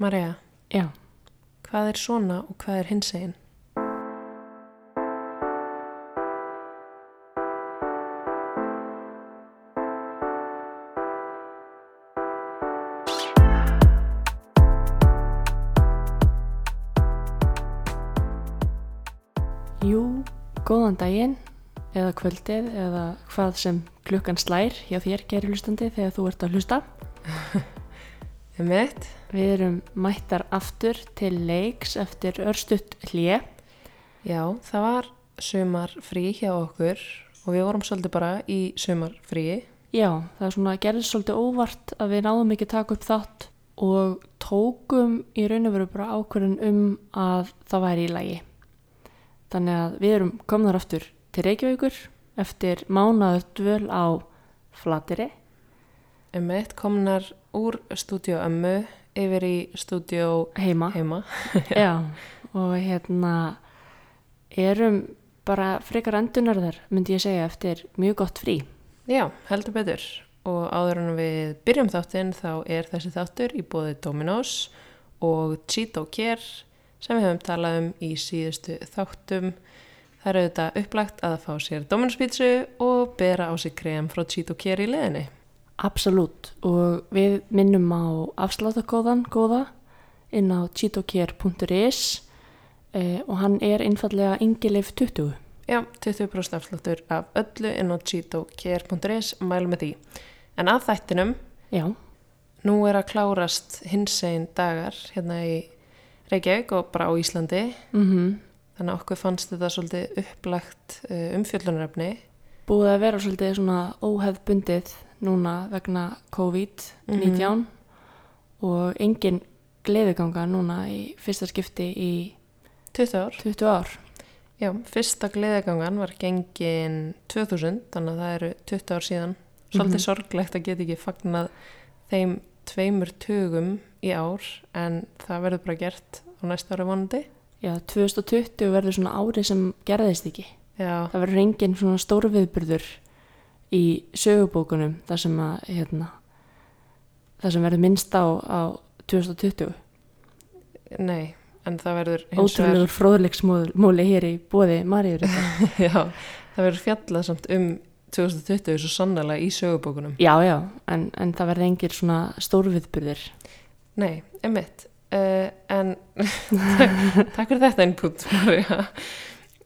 Marja, Já, hvað er svona og hvað er hinsegin? jú, góðan daginn eða kvöldið eða hvað sem klukkan slær hjá þér gerir hlustandi þegar þú ert að hlusta. Emmett? Við erum mættar aftur til leiks eftir örstutt hlje. Já, það var sumarfrí hjá okkur og við vorum svolítið bara í sumarfríi. Já, það er svona gerðist svolítið óvart að við náðum ekki taka upp þátt og tókum í raun og veru bara ákvörðun um að það væri í lagi. Þannig að við erum komnar aftur til Reykjavíkur eftir mánaður dvöl á Flateri. Emmett komnar úr stúdíu ömmu yfir í stúdíu heima. heima. Já, og hérna erum bara frekar endunarðar, myndi ég segja, eftir mjög gott frí. Já, heldur betur. Og áður en við byrjum þáttinn þá er þessi þáttur í bóði Dominos og Cheeto Care sem við höfum talað um í síðustu þáttum. Það eru auðvitað upplagt að fá sér Dominos pítsu og bera á sig krem frá Cheeto Care í leðinni. Absolutt, og við minnum á afsláttakóðan góða inn á cheatocare.is eh, og hann er einfallega yngilif 20. Já, 20% afsláttur af öllu inn á cheatocare.is mælum með því. En að þættinum, Já, nú er að klárast hinsegin dagar hérna í Reykjavík og bara á Íslandi. mm Þannig að okkur fannst þetta svolítið upplagt uh, umfjöllunarefni. búið að vera svolítið svona óhefbundið núna vegna COVID-19 og engin gleðiganga núna í fyrsta skipti í 20 ár. 20 ár. Já, fyrsta gleðigangan var gengin 2000, þannig að það eru 20 ár síðan. Svolítið Mhm. sorglegt að geta ekki fagnað þeim tveimur tugum í ár, en það verður bara gert á næsta ári vonandi. Já, 2020 verður svona ári sem gerðist ekki. Já, Það verður engin svona stóru viðbyrður í sögubókunum þar sem að, hérna, þar sem verður minnst á, á 2020. nei, en það verður Ótrúlegur fróðleiksmóli hér í bóði Maríur. já, það verður fjallað samt um 2020 svo sannlega í sögubókunum. já, já, en, en það verður engin svona stóru viðbyrður. Nei, emitt. Uh, en takk, fyrir þetta input, Marja.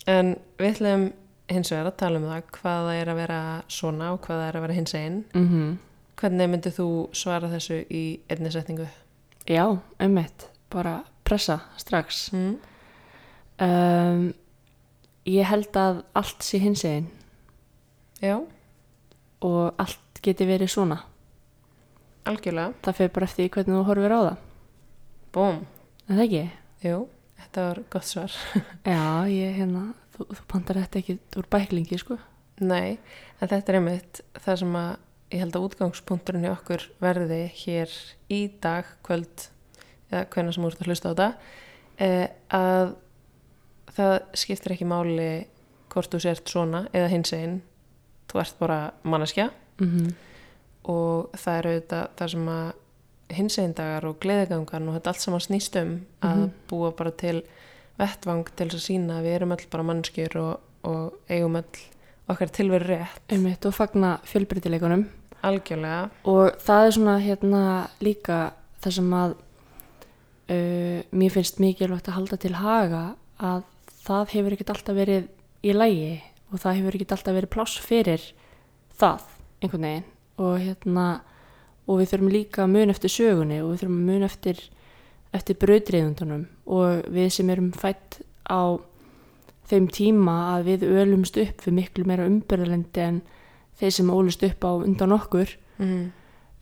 En við ætlum hins vegar að tala um það hvað það er að vera svona og hvað það er að vera hins einn. Mm Hvernig myndið þú svara þessu í einni setningu? Já, einmitt, bara pressa strax. Mm. Um, ég held að allt sé hins einn Já, og allt geti verið svona. algjörlega. Það fer bara eftir hvernig þú horfir á það. Búm. En það ekki? Jú, þetta var gott svar. Já, ég hérna, þú, þú pantar þetta ekki úr bæklingi, sko. Nei, en þetta er einmitt það sem að ég held að útgangspunkturinn hjá okkur verði hér í dag, kvöld eða hvernig sem ert að hlusta á þetta eh, að það skiptir ekki máli hvort þú sért svona eða hins einn þú ert bara manneskja Mm og það er auðvitað það sem að hins einn dagar og gleðigangan og þetta allt saman snýst um að Mhm. búa bara til vettvang til þess að sína að við erum öll bara mannskjur og, og eigum öll okkar tilveru rétt. Einmitt og fagna fjölbreytileikunum. algjörlega. Og það er svona hérna líka það sem að uh, mér finnst mikilvægt að halda til haga að það hefur ekkert alltaf verið í lægi og það hefur ekkert alltaf verið pláss fyrir það einhvern veginn. Og hérna og við þurfum líka að mun eftir sögunni og við þurfum að mun eftir eftir brautriðundunum og við sem erum fætt á þeim tíma að við ölumst upp við miklu meira umbyrðalendi en þeir sem ólust upp á undan okkur mm.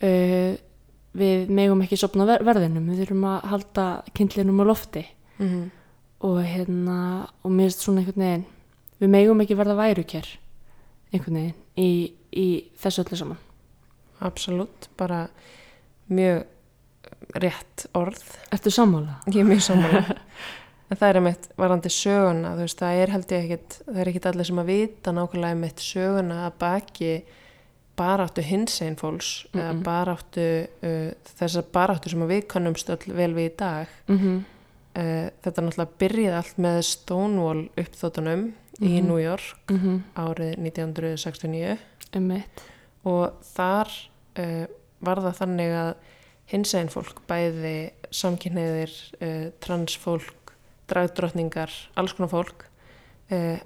uh, við megum ekki sopna ver verðinum, við þurfum að halda kindlinum á lofti Mm. og hérna, og mér finnst svona einhvern veginn, við megum ekki verða værukjær einhvern veginn í, í þessu öllu saman absolutt, bara mjög rétt orð. Ertu sammála? ég er mjög sammála. En það er einmitt varandi söguna veist, það er held ég ekkit það er ekkit allir sem að vita nákvæmlega einmitt söguna að baki baráttu hins einn fólks eða Mm-mm. baráttu uh, þessar baráttu sem að við kannumst vel við í dag. Mhm, uh, þetta náttúrulega byrjaði allt með Stonewall uppþóttunum í Mhm. New York mhm, árið 1969 einmitt, og þar uh, var það þannig að hins einn fólk, bæði samkynniðir, uh, transfólk, dragdrottningar, alls konar fólk uh,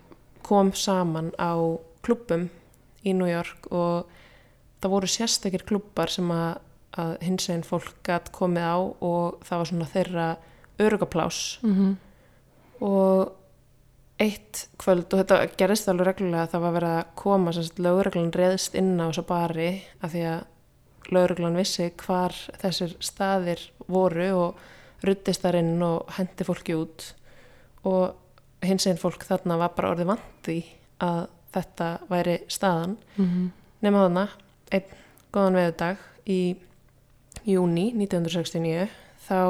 kom saman á klubbum í New York og það voru sérstakir klubbar sem að, að hins einn fólk gætt komið á og það var svona þeirra örugaplás mhm, og eitt kvöld og þetta gerist alveg reglulega það var verið að koma lögreglan reðst inn á þessa bari af því að lögreglan vissi hvar þessir staðir voru og ruttist þar inn og hendi fólki út. Og hins einn fólk þarna var bara orðið vandi að þetta væri staðan. Mhm, nema þarna einn góðan veðudag í júni 1969 þá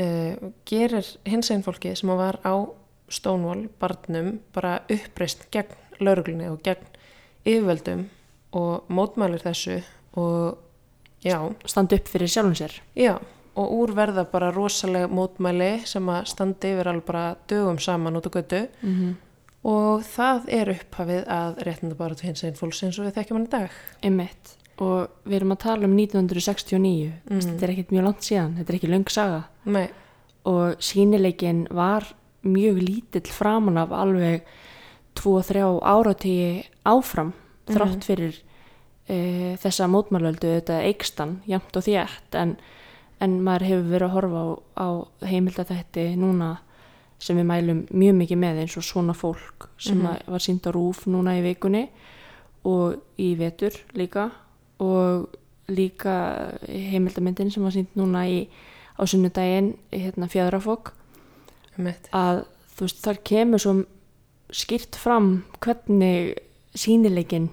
uh, gerir hins einn fólki sem var á Stonewall barnum bara uppreist gegn lauruglunni og gegn yfirvöldum og mótmælir þessu og já, standa upp fyrir sjálfum sér. Já. Og úr verða bara rosalega mótmæli sem að standi yfir alveg bara dögum saman út á götu. Mhm, og það er upphafið að réttinda bara til hins einn fólks eins og við þekkjum hann í dag. Einmitt. Og við erum að tala um 1969 Mm. þetta er ekkert mjög langt síðan, þetta er ekki löng saga. Nei, og sínileikin var mjög lítill framan af alveg 2-3 áratíi áfram þrátt fyrir e, þessa mótmálöldu þetta eikstan, jamt og þétt en, en maður hefur verið að horfa á, á heimildathætti núna sem við mælum mjög mikið með eins og svona fólk sem mm var sínd á rúf núna í vikunni og í vetur líka og líka heimildamyndin sem var sínd núna í, á sunnudaginn hérna mitt að þú veist þar kemur svo skýrt fram hvernig sínileikin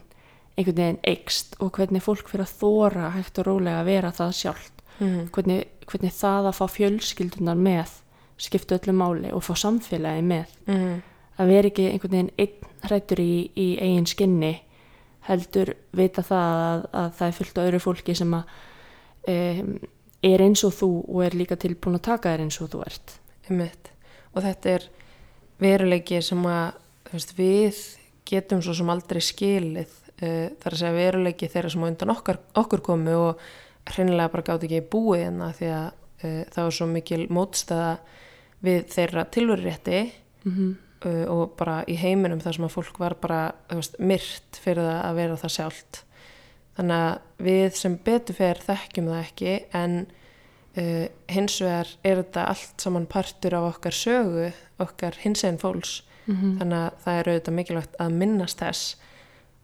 einhvern veginn eikst og hvernig fólk fyrir að þóra hægt og rólega að vera það sjálft mm. hvernig, hvernig það að fá fjölskyldunar með skipta öllu máli og fá samfélagi með Mm. að vera ekki einhvern veginn einn hrættur í, í eigin skinni heldur vita það að, að það er fullt af öðru fólki sem að um, er eins og þú og er líka tilbúin að taka þér eins og þú ert Einmitt. Og þetta er veruleiki sem að veist, við getum svo sem aldrei skilið þar að segja veruleiki þeirra sem á undan okkar, okkur komu og hreinlega bara gátt ekki búið hérna því að uh, það var svo mikil mótstaða við þeirra tilverurétti mm -hmm. uh, og bara í heiminum þar sem að fólk var bara veist, myrt fyrir það að vera það sjálft. Þannig að við sem betur fer þekkjum það ekki en uh, hins vegar er þetta allt saman partur af okkar sögu okkar hins einn fólks þannig að það er auðvitað mikilvægt að minnast þess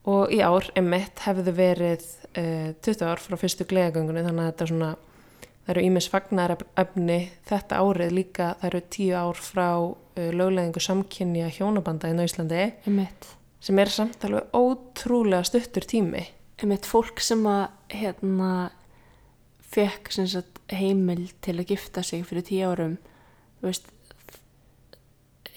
og í ár emitt hefðu verið uh, 20 ár frá fyrstu gleðagöngunni þannig að þetta er svona það eru ímis fagnar efni þetta árið líka það eru 10 ár frá uh, lögleðingu samkynja hjónabanda í Íslandi Einmitt. sem er samt alveg ótrúlega stuttur tími Einmitt fólk sem að hérna fekk sagt heimil til að gifta sig fyrir tíu árum þú veist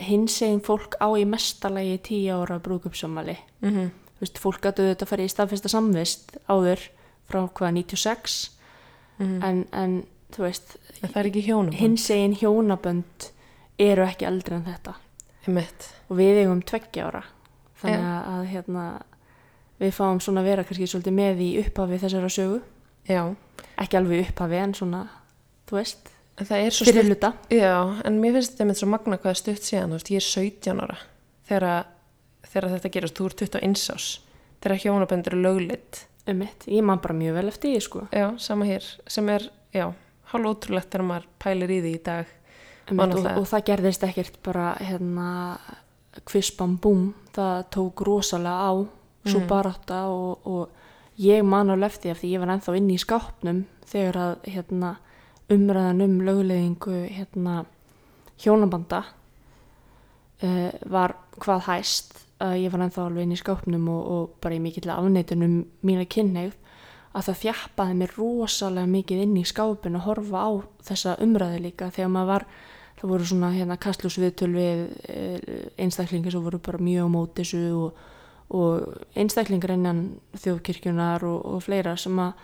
hins eginn fólk á í mestalagi tíu ára brúðgupsamali mm -hmm. þú veist, fólk gætu þetta að fara í staðfesta samvist áður frá hvaða 96 en, en þú veist hins eginn hjónabönd. eru ekki eldri en þetta. Emitt og við eigum tveggja ára. Þannig að, að hérna við fáum svona að vera kannski svolítið með í upphafi þessara sögu. Já, ekki alveg upphafi en svona þú veist, en það svo fyrir stutt hluta. Já, en mér finnst þetta með svo magna hvað er stutt síðan, þú veist, ég er 17 ára. Þegar, þegar þetta gerast þú er 21 ás, þegar hjónaböndur er löglitt um mitt, ég man bara mjög vel eftir því sko. Já, sama hér, sem er, já hálf ótrúlegt þegar maður pælir í því í dag. Um mitt, og, og það gerðist ekkert bara hérna kvispam búm, það tók rosalega á svo Mhm. barátta og, og ég man á lefti af því ég var ennþá inn í skápnum þegar að hérna umræðan um lögulegingu hérna hjónabanda uh, var hvað hæst að ég var ennþá alveg inn í skápnum og, og bara í mikill afneitunum mína kynneigð að það þjappaði mér rosalega mikið inn í skápin að horfa á þessa umræðu líka. Þegar maður var það voru svona hérna kastlúsviðtöl við eh, einstaklingi sem voru bara mjög á móti þessu og, og einstaklingar innan þjóðkirkjunar og, og fleira sem að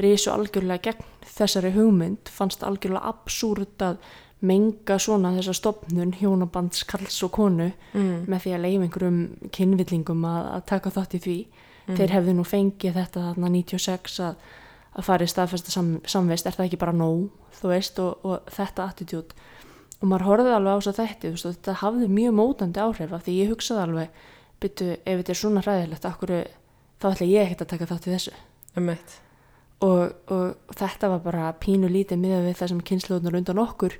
risu algjörlega gegn þessari hugmynd fannst algjörlega absúrt að menga svona þessa stopnun hjónabands kalls og konu mm. með því að leiða einhverjum kynvillingum að, að taka þátt í því. Þeir hefðu nú fengið þetta þarna 96 að, að fara í staðfesta sam, samvist. Er það ekki bara nóg þú veist og, og þetta attitút? Og maður horfði alveg á þess að þetta veist, þetta hafði mjög mótandi áhrif af því ég hugsaði alveg byttu ef þetta er svona ræðilegt akkur, þá ætla ég ekkert að taka þátt í þessu? Einmitt. og, og þetta var bara pínu lítið miðað við það sem kynsluðunar undan okkur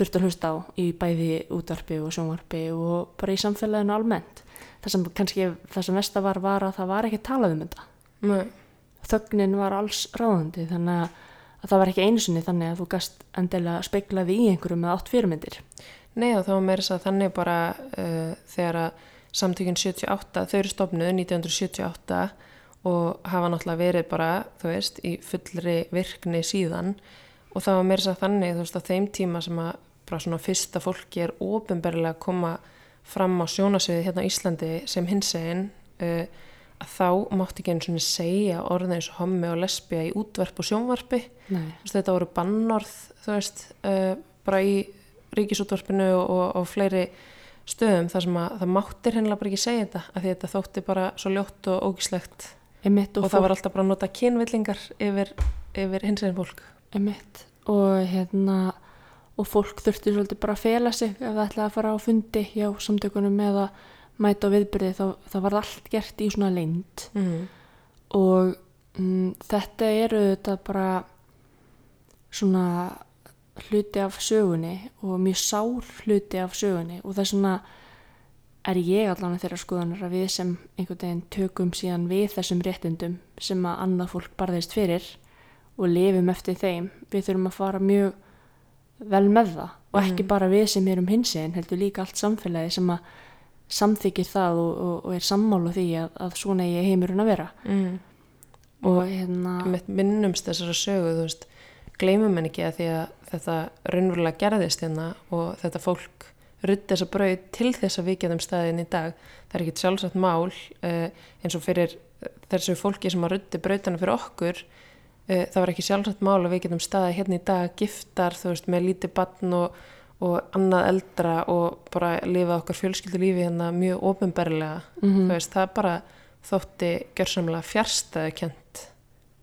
þurfti að hlusta á í bæði útvarpi og sjónvarpi og bara í samfélaginu almennt. Það sem kannski það sem vesta var var að það var ekki talað um þetta. Nei. þögnin var alls ráðandi þannig að, að það var ekki einu sinni þannig að þú gast endilega speiklaði í einhverju með átt fyrirmyndir. Nei og þá meira þess að þannig bara uh, þegar að samtökinn 78, þau eru stofnuð 1978 og hafa náttúrulega verið bara, þú veist, í fullri virkni síðan. Og það var meira þess að þannig, þú veist, á þeim tíma sem að bara svona fyrsta fólki er ofinberlega að koma fram á sjónasviði hérna á Íslandi sem hinsegin uh, að þá mátti ekki einu svona segja orðin eins og hommi og lesbija í útvarp og sjónvarpi. Veist, þetta voru bannorð þú veist, uh, bara í ríkisútvarpinu og, og, og fleiri stöðum þar sem að það máttir hennilega bara ekki segja þetta því þetta þótti bara svo ljótt og Einmitt og, og, það var alltaf bara að nota kynvillingar yfir, yfir hins eginn fólk. Einmitt. og hérna og fólk þurfti svolítið bara að fela sig. Ef það ætlaði að fara á fundi hjá samtökunum eða mæta á viðbyrði þá, þá var það allt gert í svona leynd. Mm. og mm, þetta eru þetta bara svona hluti af sögunni og mjög sár hluti af sögunni. Og þess vegna er ég allan að þeirra skoðanar að við sem einhvern veginn tökum síðan við þessum réttindum sem að annað fólk barðist fyrir og lifum eftir þeim við þurfum að fara mjög vel með það og ekki bara við sem erum hinsinn heldur líka allt samfélagi sem að samþykir það og, og, og er sammála því að, að svona ég heimurinn að vera. Mm. og hérna minnumst þessara sögu þú veist, gleymum en ekki að því að þetta raunverulega gerðist hérna og þetta fólk rutti þessa brauð til þess að við getum staðin í dag. Það er ekkit sjálfsagt mál uh, eins og fyrir þessu fólki sem að rutti brautana fyrir okkur það var ekki sjálfsagt mál að við getum staðið hérna í dag giftar, þú veist, með lítið batn og, og annað eldra og bara lifa okkar fjölskyldu lífi hérna mjög ofinberlega Mhm. þú veist, það bara þótti gjörsamlega fjärstaðu kent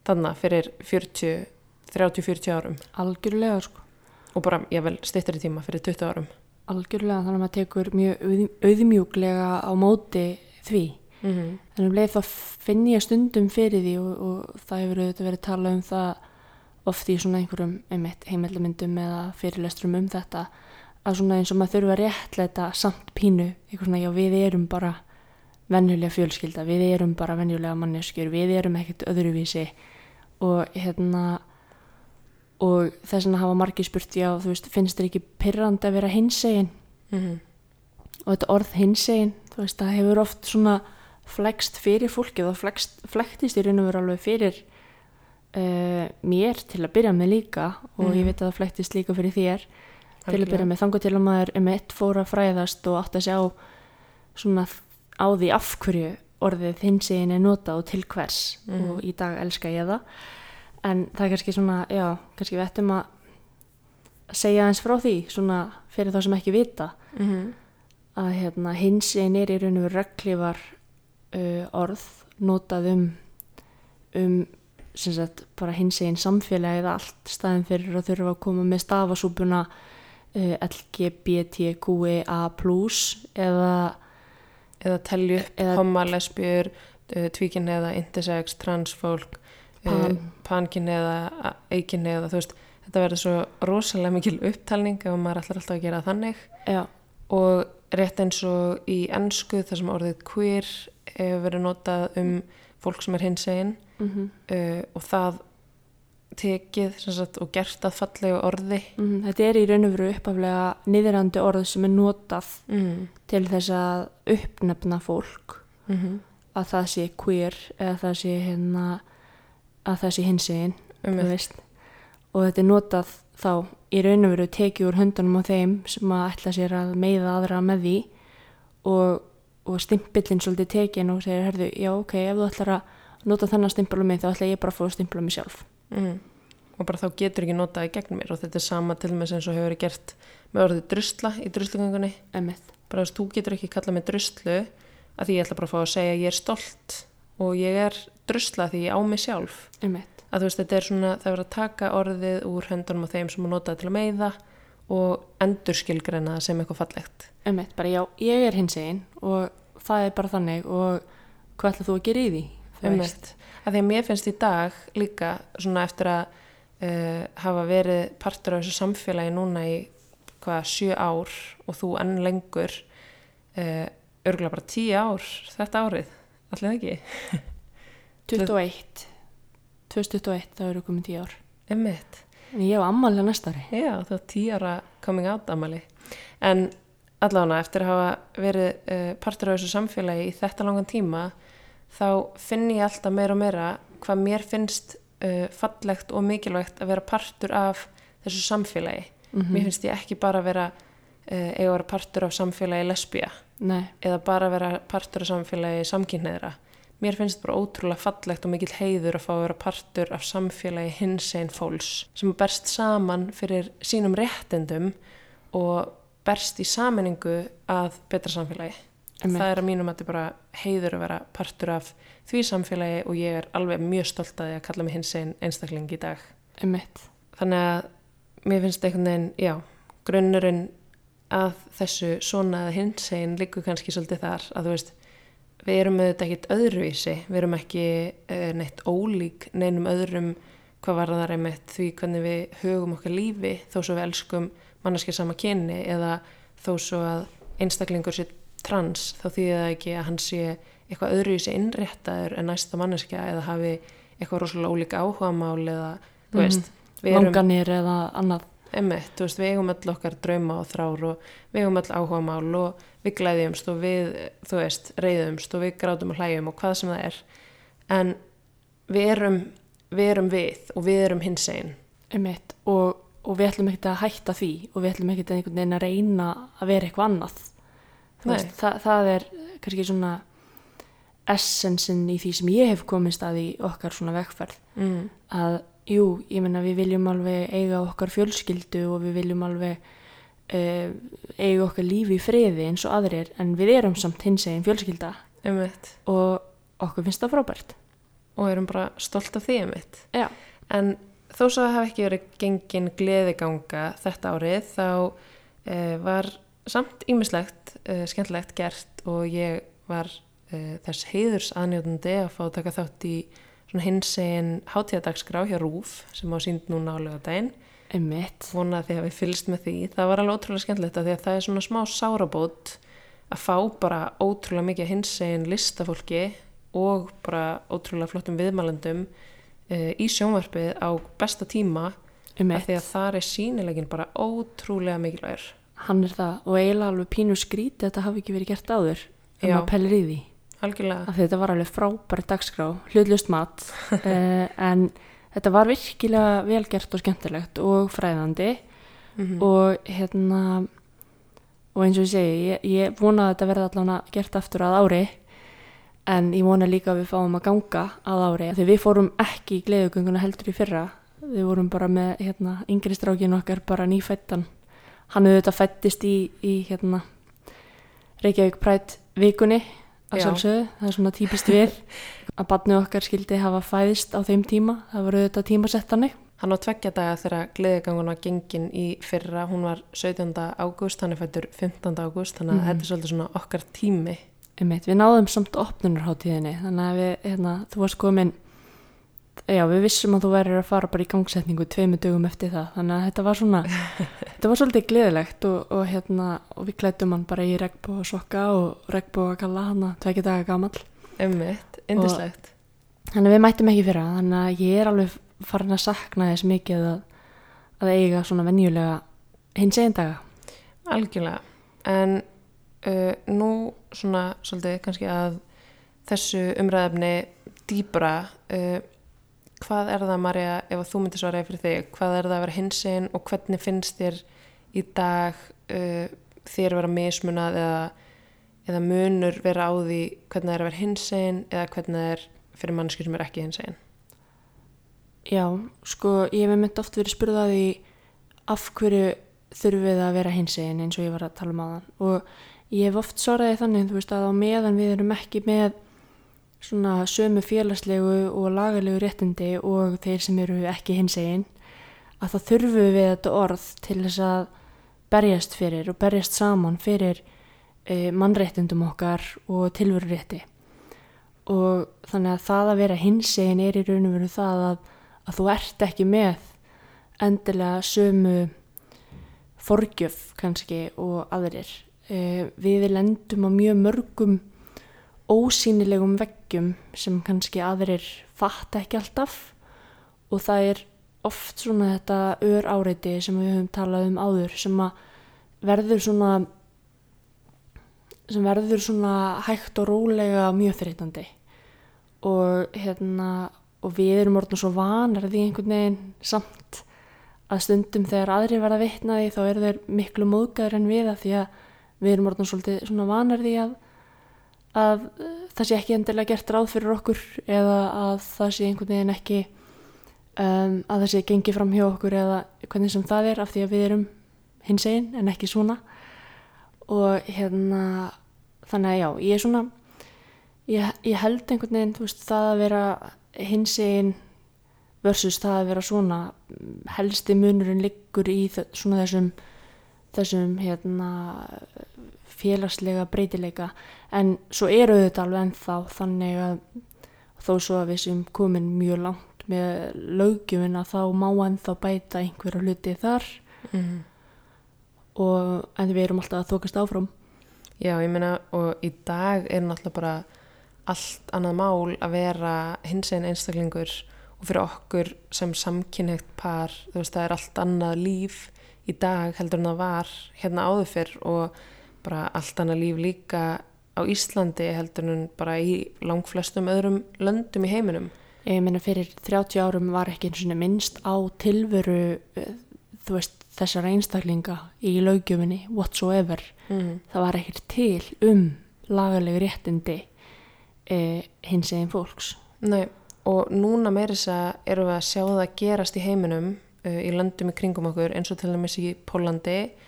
þannig fyrir 40 30-40 árum. Algjörlega sko. Og bara, ég vel, stýttari tíma fyrir 20 árum. Algjörlega þannig að maður tekur mjög auð, auðmjúklega á móti því mm -hmm. en um leið þá finn ég stundum fyrir því og, og það hefur auðvitað verið talað um það oft í svona einhverjum einmitt heimildamyndum eða fyrirlestrum um þetta að svona eins og maður þurfa að réttleita samt pínu, eitthvað svona já við erum bara venjulega fjölskylda við erum bara venjulega manneskjur við erum ekkert öðruvísi og hérna og þess vegna hafa margir spurt já þú veist finnst þér ekki pyrrandi að vera hinsegin Mm og þetta orð hinsegin þú veist það hefur oft svona flext fyrir fólkið og flext, flektist í raun og veru alveg fyrir uh, mér til að byrja með líka og Mhm. ég veit að það flektist líka fyrir þér til að byrja með þangu til að maður um eitt fór að fræðast og átt að sjá svona á því af hverju orðið hinsegin er notað og til hvers Mhm. og í dag elska ég það en það er kannski svona, já, kannski við ættum að segja eins frá því svona fyrir þá sem ekki vita mm -hmm. að hérna, hins einn er í raun og veru reglívar uh, orð notað um um sem sagt bara hins einn samfélagið allt staðin fyrir að þurfa að koma með stafasúpuna uh, LGBTQEA eða eða telju homma, lesbjur tvíkin eða intersex, transfólk Pan. pankin eða eikin eða þú veist þetta verður svo rosalega mikil upptalning ef maður ætlar alltaf að gera þannig já, og rétt eins og í ennsku þar sem orðið queer hefur verið notað um fólk sem er hinsegin mm uh, og það tekið sagt, og gert að fallegu orði. Mm, þetta er í raun og veru uppaflega niðrandi orð sem er notað mm. til þess að uppnefna fólk. Mm -hmm. að það sé queer eða það sé hérna að það sé hinsegin um veist. Og þetta er notað þá í raun og veru tekið úr höndunum á þeim sem að ætla sér að meiða aðra með því. Og, og stimpillin svolítið tekin og segir, herðu, já ok, ef þú ætlar að nota þennan stimpil á mig þá ætla ég bara að fá að stimpla mig sjálf. Mm. og bara þá getur ekki notað í gegn mér og þetta er sama til með sem svo hefur gert með orðið drusla í druslugangunni Emmett, bara þess að þú getur ekki kallað mig druslu að því ég ætla bara að fá að segja að ég er stolt og ég er drusla því ég á mig sjálf. Emmett, að þú veist þetta er svona það er að taka orðið úr höndunum á þeim sem að nota það til að meiða og endurskilgreina sem eitthvað fallegt emmett, bara já, ég er hins einn og það er bara þannig og hvað ætla þú að gera í því? Einmitt. að því að mér finnst í dag líka svona eftir að uh, hafa verið partur af þessu samfélagi núna í hvað sjö ár og þú enn lengur uh, örgulega bara tíu ár þetta árið, allir ekki 21 2021, það eru komin 10 ár Einmitt. Ég hef ammalið næsta ári Já, það var tíu ára coming out amali. En allavega eftir að hafa verið uh, partur af þessu samfélagi í þetta langan tíma þá finn ég alltaf meira og meira hvað mér finnst uh, fallegt og mikilvægt að vera partur af þessu samfélagi. Mhm. Mér finnst ég ekki bara að vera uh, eiga að vera partur af samfélagi lesbía Nei, eða bara að vera partur af samfélagi samkynneðra. Mér finnst bara ótrúlega fallegt og mikill heiður að fá að vera partur af samfélagi hinsegin fólks sem berst saman fyrir sínum réttendum og berst í saminningu að betra samfélagi. Einmitt. Það er að mínum að þetta bara heiður að vera partur af því samfélagi og ég er alveg mjög stolt að því að kalla mig hinsegin einstakling í dag. emmett Þannig að mér finnst einhvern veginn, já, grunnurinn að þessu svona að hinsegin líku kannski svolítið þar að þú veist, við erum auðvitað ekkit öðruvísi, við erum ekki uh, neitt ólík neinum öðrum hvað var það einmitt því hvernig við hugum okkar lífi þó svo við elskum manneskja sama kyni eða þó svo að einstaklingur sé trans þá þýðir það ekki að hann sé eitthvað öðruvísi innréttaður en næsta manneskja eða hafi eitthvað rosalega ólík áhugamál eða þú Mhm. veist, við erum langanir eða annað Emmett, þú veist, við eigum öll okkar drauma og þrár og við eigum öll áhuga mál og við glæðjumst og við, þú veist, reyðumst og við grátum og hlæjum og hvað sem það er. En við erum við, erum við og við erum hins einn. emmett og, og við ætlum ekkert að hætta því og við ætlum ekkert að einhvern veginn að reyna að vera eitthvað annað veist, það, það er kannski svona essensin í því sem ég hef komist að í okkar svona vegferð Mm. að jú, ég menna við viljum alveg eiga okkar fjölskyldu og við viljum alveg uh, eiga okkar lífi í friði eins og aðrir en við erum samt hins eginn fjölskylda Emmett. og okkur finnst það frábært Og erum bara stolt af því emmett. Já, En þó svo að hafa ekki verið gengin gleðiganga þetta árið þá uh, var samt ímislegt uh, skemmtilegt gert og ég var þess heiðurs aðnjóðandi að fá að taka þátt í svona hinsegin hátíðadagskrá hjá Rúf sem á sínd núna á lögadaginn vona að þið hafi fylgst með því. Það var alveg ótrúlega skemmtilegt af því að það er svona smá sárabót að fá bara ótrúlega mikið hinsegin listafólki og bara ótrúlega flottum viðmælendum uh, í sjónvarpið á besta tíma af emitt, því að þar er sínilegin bara ótrúlega mikilvægur. Hann er það og eiginlega alveg pínu skrítið að þetta hafi ekki verið gert áður Já. að pellir í því algjörlega, að þetta var alveg frábæri dagskrá hlutlust mat uh, en þetta var virkilega vel gert og skemmtilegt og fræðandi mm og hérna og eins og ég segi, ég, ég vona að þetta verði allan gert aftur að ári en ég vona líka að við fáum að ganga að ári. Því við fórum ekki í gleðugönguna heldur í fyrra. Við vorum bara með hérna, yngri strákin okkar bara nýfættan hann hefur þetta fættist í, í hérna, Reykjavík Pride vikunni að Já. sjálfsögðu, það er svona típist við að badnu okkar skildi hafa fæðist á þeim tíma, það voru þetta tímasettanir hann á tveggja daga þegar gleðigangun var gengin í fyrra, hún var 17. ágúst, hann er fættur 15. ágúst þannig að Mhm. þetta er svolítið svona okkar tími við náðum samt opnunarháttíðinni þannig að við, hérna, þú varst komin já, við vissum að þú værir að fara bara í gangsetningu tveimu dögum eftir það. Þannig að þetta var svona þetta var svolítið gleðilegt og, og hérna og við klættum hann bara í regnbóa sokka og regnbóa kalla hann að tvekja daga gamall. Emmitt, indislegt þannig að við mættum ekki fyrir það. Þannig að ég er alveg farin að sakna þess mikið að, að eiga svona venjulega hins einn daga. Algjörlega, en uh, nú svona svolítið kannski að þessu umræðefni dýbra, uh, hvað er það Marja, ef þú myndir svara fyrir þig, hvað er það að vera hinsinn og hvernig finnst þér í dag uh, þér vera mismunað eða, eða munur vera á því hvernig það er að vera hinsegin eða hvernig það er fyrir mannskjur sem er ekki hinsegin? Já, sko, ég hef mynd oft verið spurðað að því af hverju þurfum við að vera hinsegin eins og ég var að tala um aðan og ég hef oft svaraði þannig, þú veist, að á meðan við erum ekki með svona sömu félagslegu og lagalegu réttindi og þeir sem eru ekki hinsegin að þá þurfum við þetta orð til þess að berjast fyrir og berjast saman fyrir e, mannréttindum okkar og tilverurétti. Og þannig að það að vera hinsegin er í raun og veru það að, að þú ert ekki með endilega sömu forgjöf kannski og aðrir. E, við lendum á mjög mörgum ósýnilegum veggjum sem kannski aðrir fatta ekki alltaf. Og það er oft svona þetta ör áreiti sem við höfum talað um áður sem verður svona sem verður svona hægt og rólega mjög þreytandi. Og hérna og við erum orðin svo vanar því einhvern veginn samt að stundum þegar aðri verða vitnaði þá eru þeir miklu móðgæður en við að því að við erum orðin svolítið svona vanar því að að það sé ekki endilega gert ráð fyrir okkur eða að það sé einhvern veginn ekki um, að það sé gengið fram hjá okkur eða hvernig sem það er af því að við erum hins einn en ekki svona. Og hérna þannig að já, ég er svona ég, ég held einhvern veginn veist, það að vera hins einn versus það að vera svona helsti munurinn liggur í svona þessum þessum hérna félagslega breytileika. En svo eru þetta alveg ennþá þannig að þó svo að við sem komin mjög langt með lögjumina þá má ennþá bæta einhverja hluti þar. Mm. og en við erum alltaf að þokast áfram. Já, ég meina og í dag er náttúrulega bara allt annað mál að vera hins einn einstaklingur og fyrir okkur sem samkynhegt par, þú veist, það er allt annað líf í dag heldur en það var hérna áður fyrr og bara allt annað líf líka á Íslandi heldur en bara í langflestum öðrum löndum í heiminum. Ég meina fyrir 30 árum var ekki eins og minnst á tilveru eh, veist þessar einstaklinga í laugjöfinni whatsoever. Mm. Það var ekkert til um lagalegu réttindi eh, hins eginn fólks. Nei, og núna meiris að erum við að sjá það gerast í heiminum uh, í löndum í kringum okkur eins og til dæmis í Pólandi og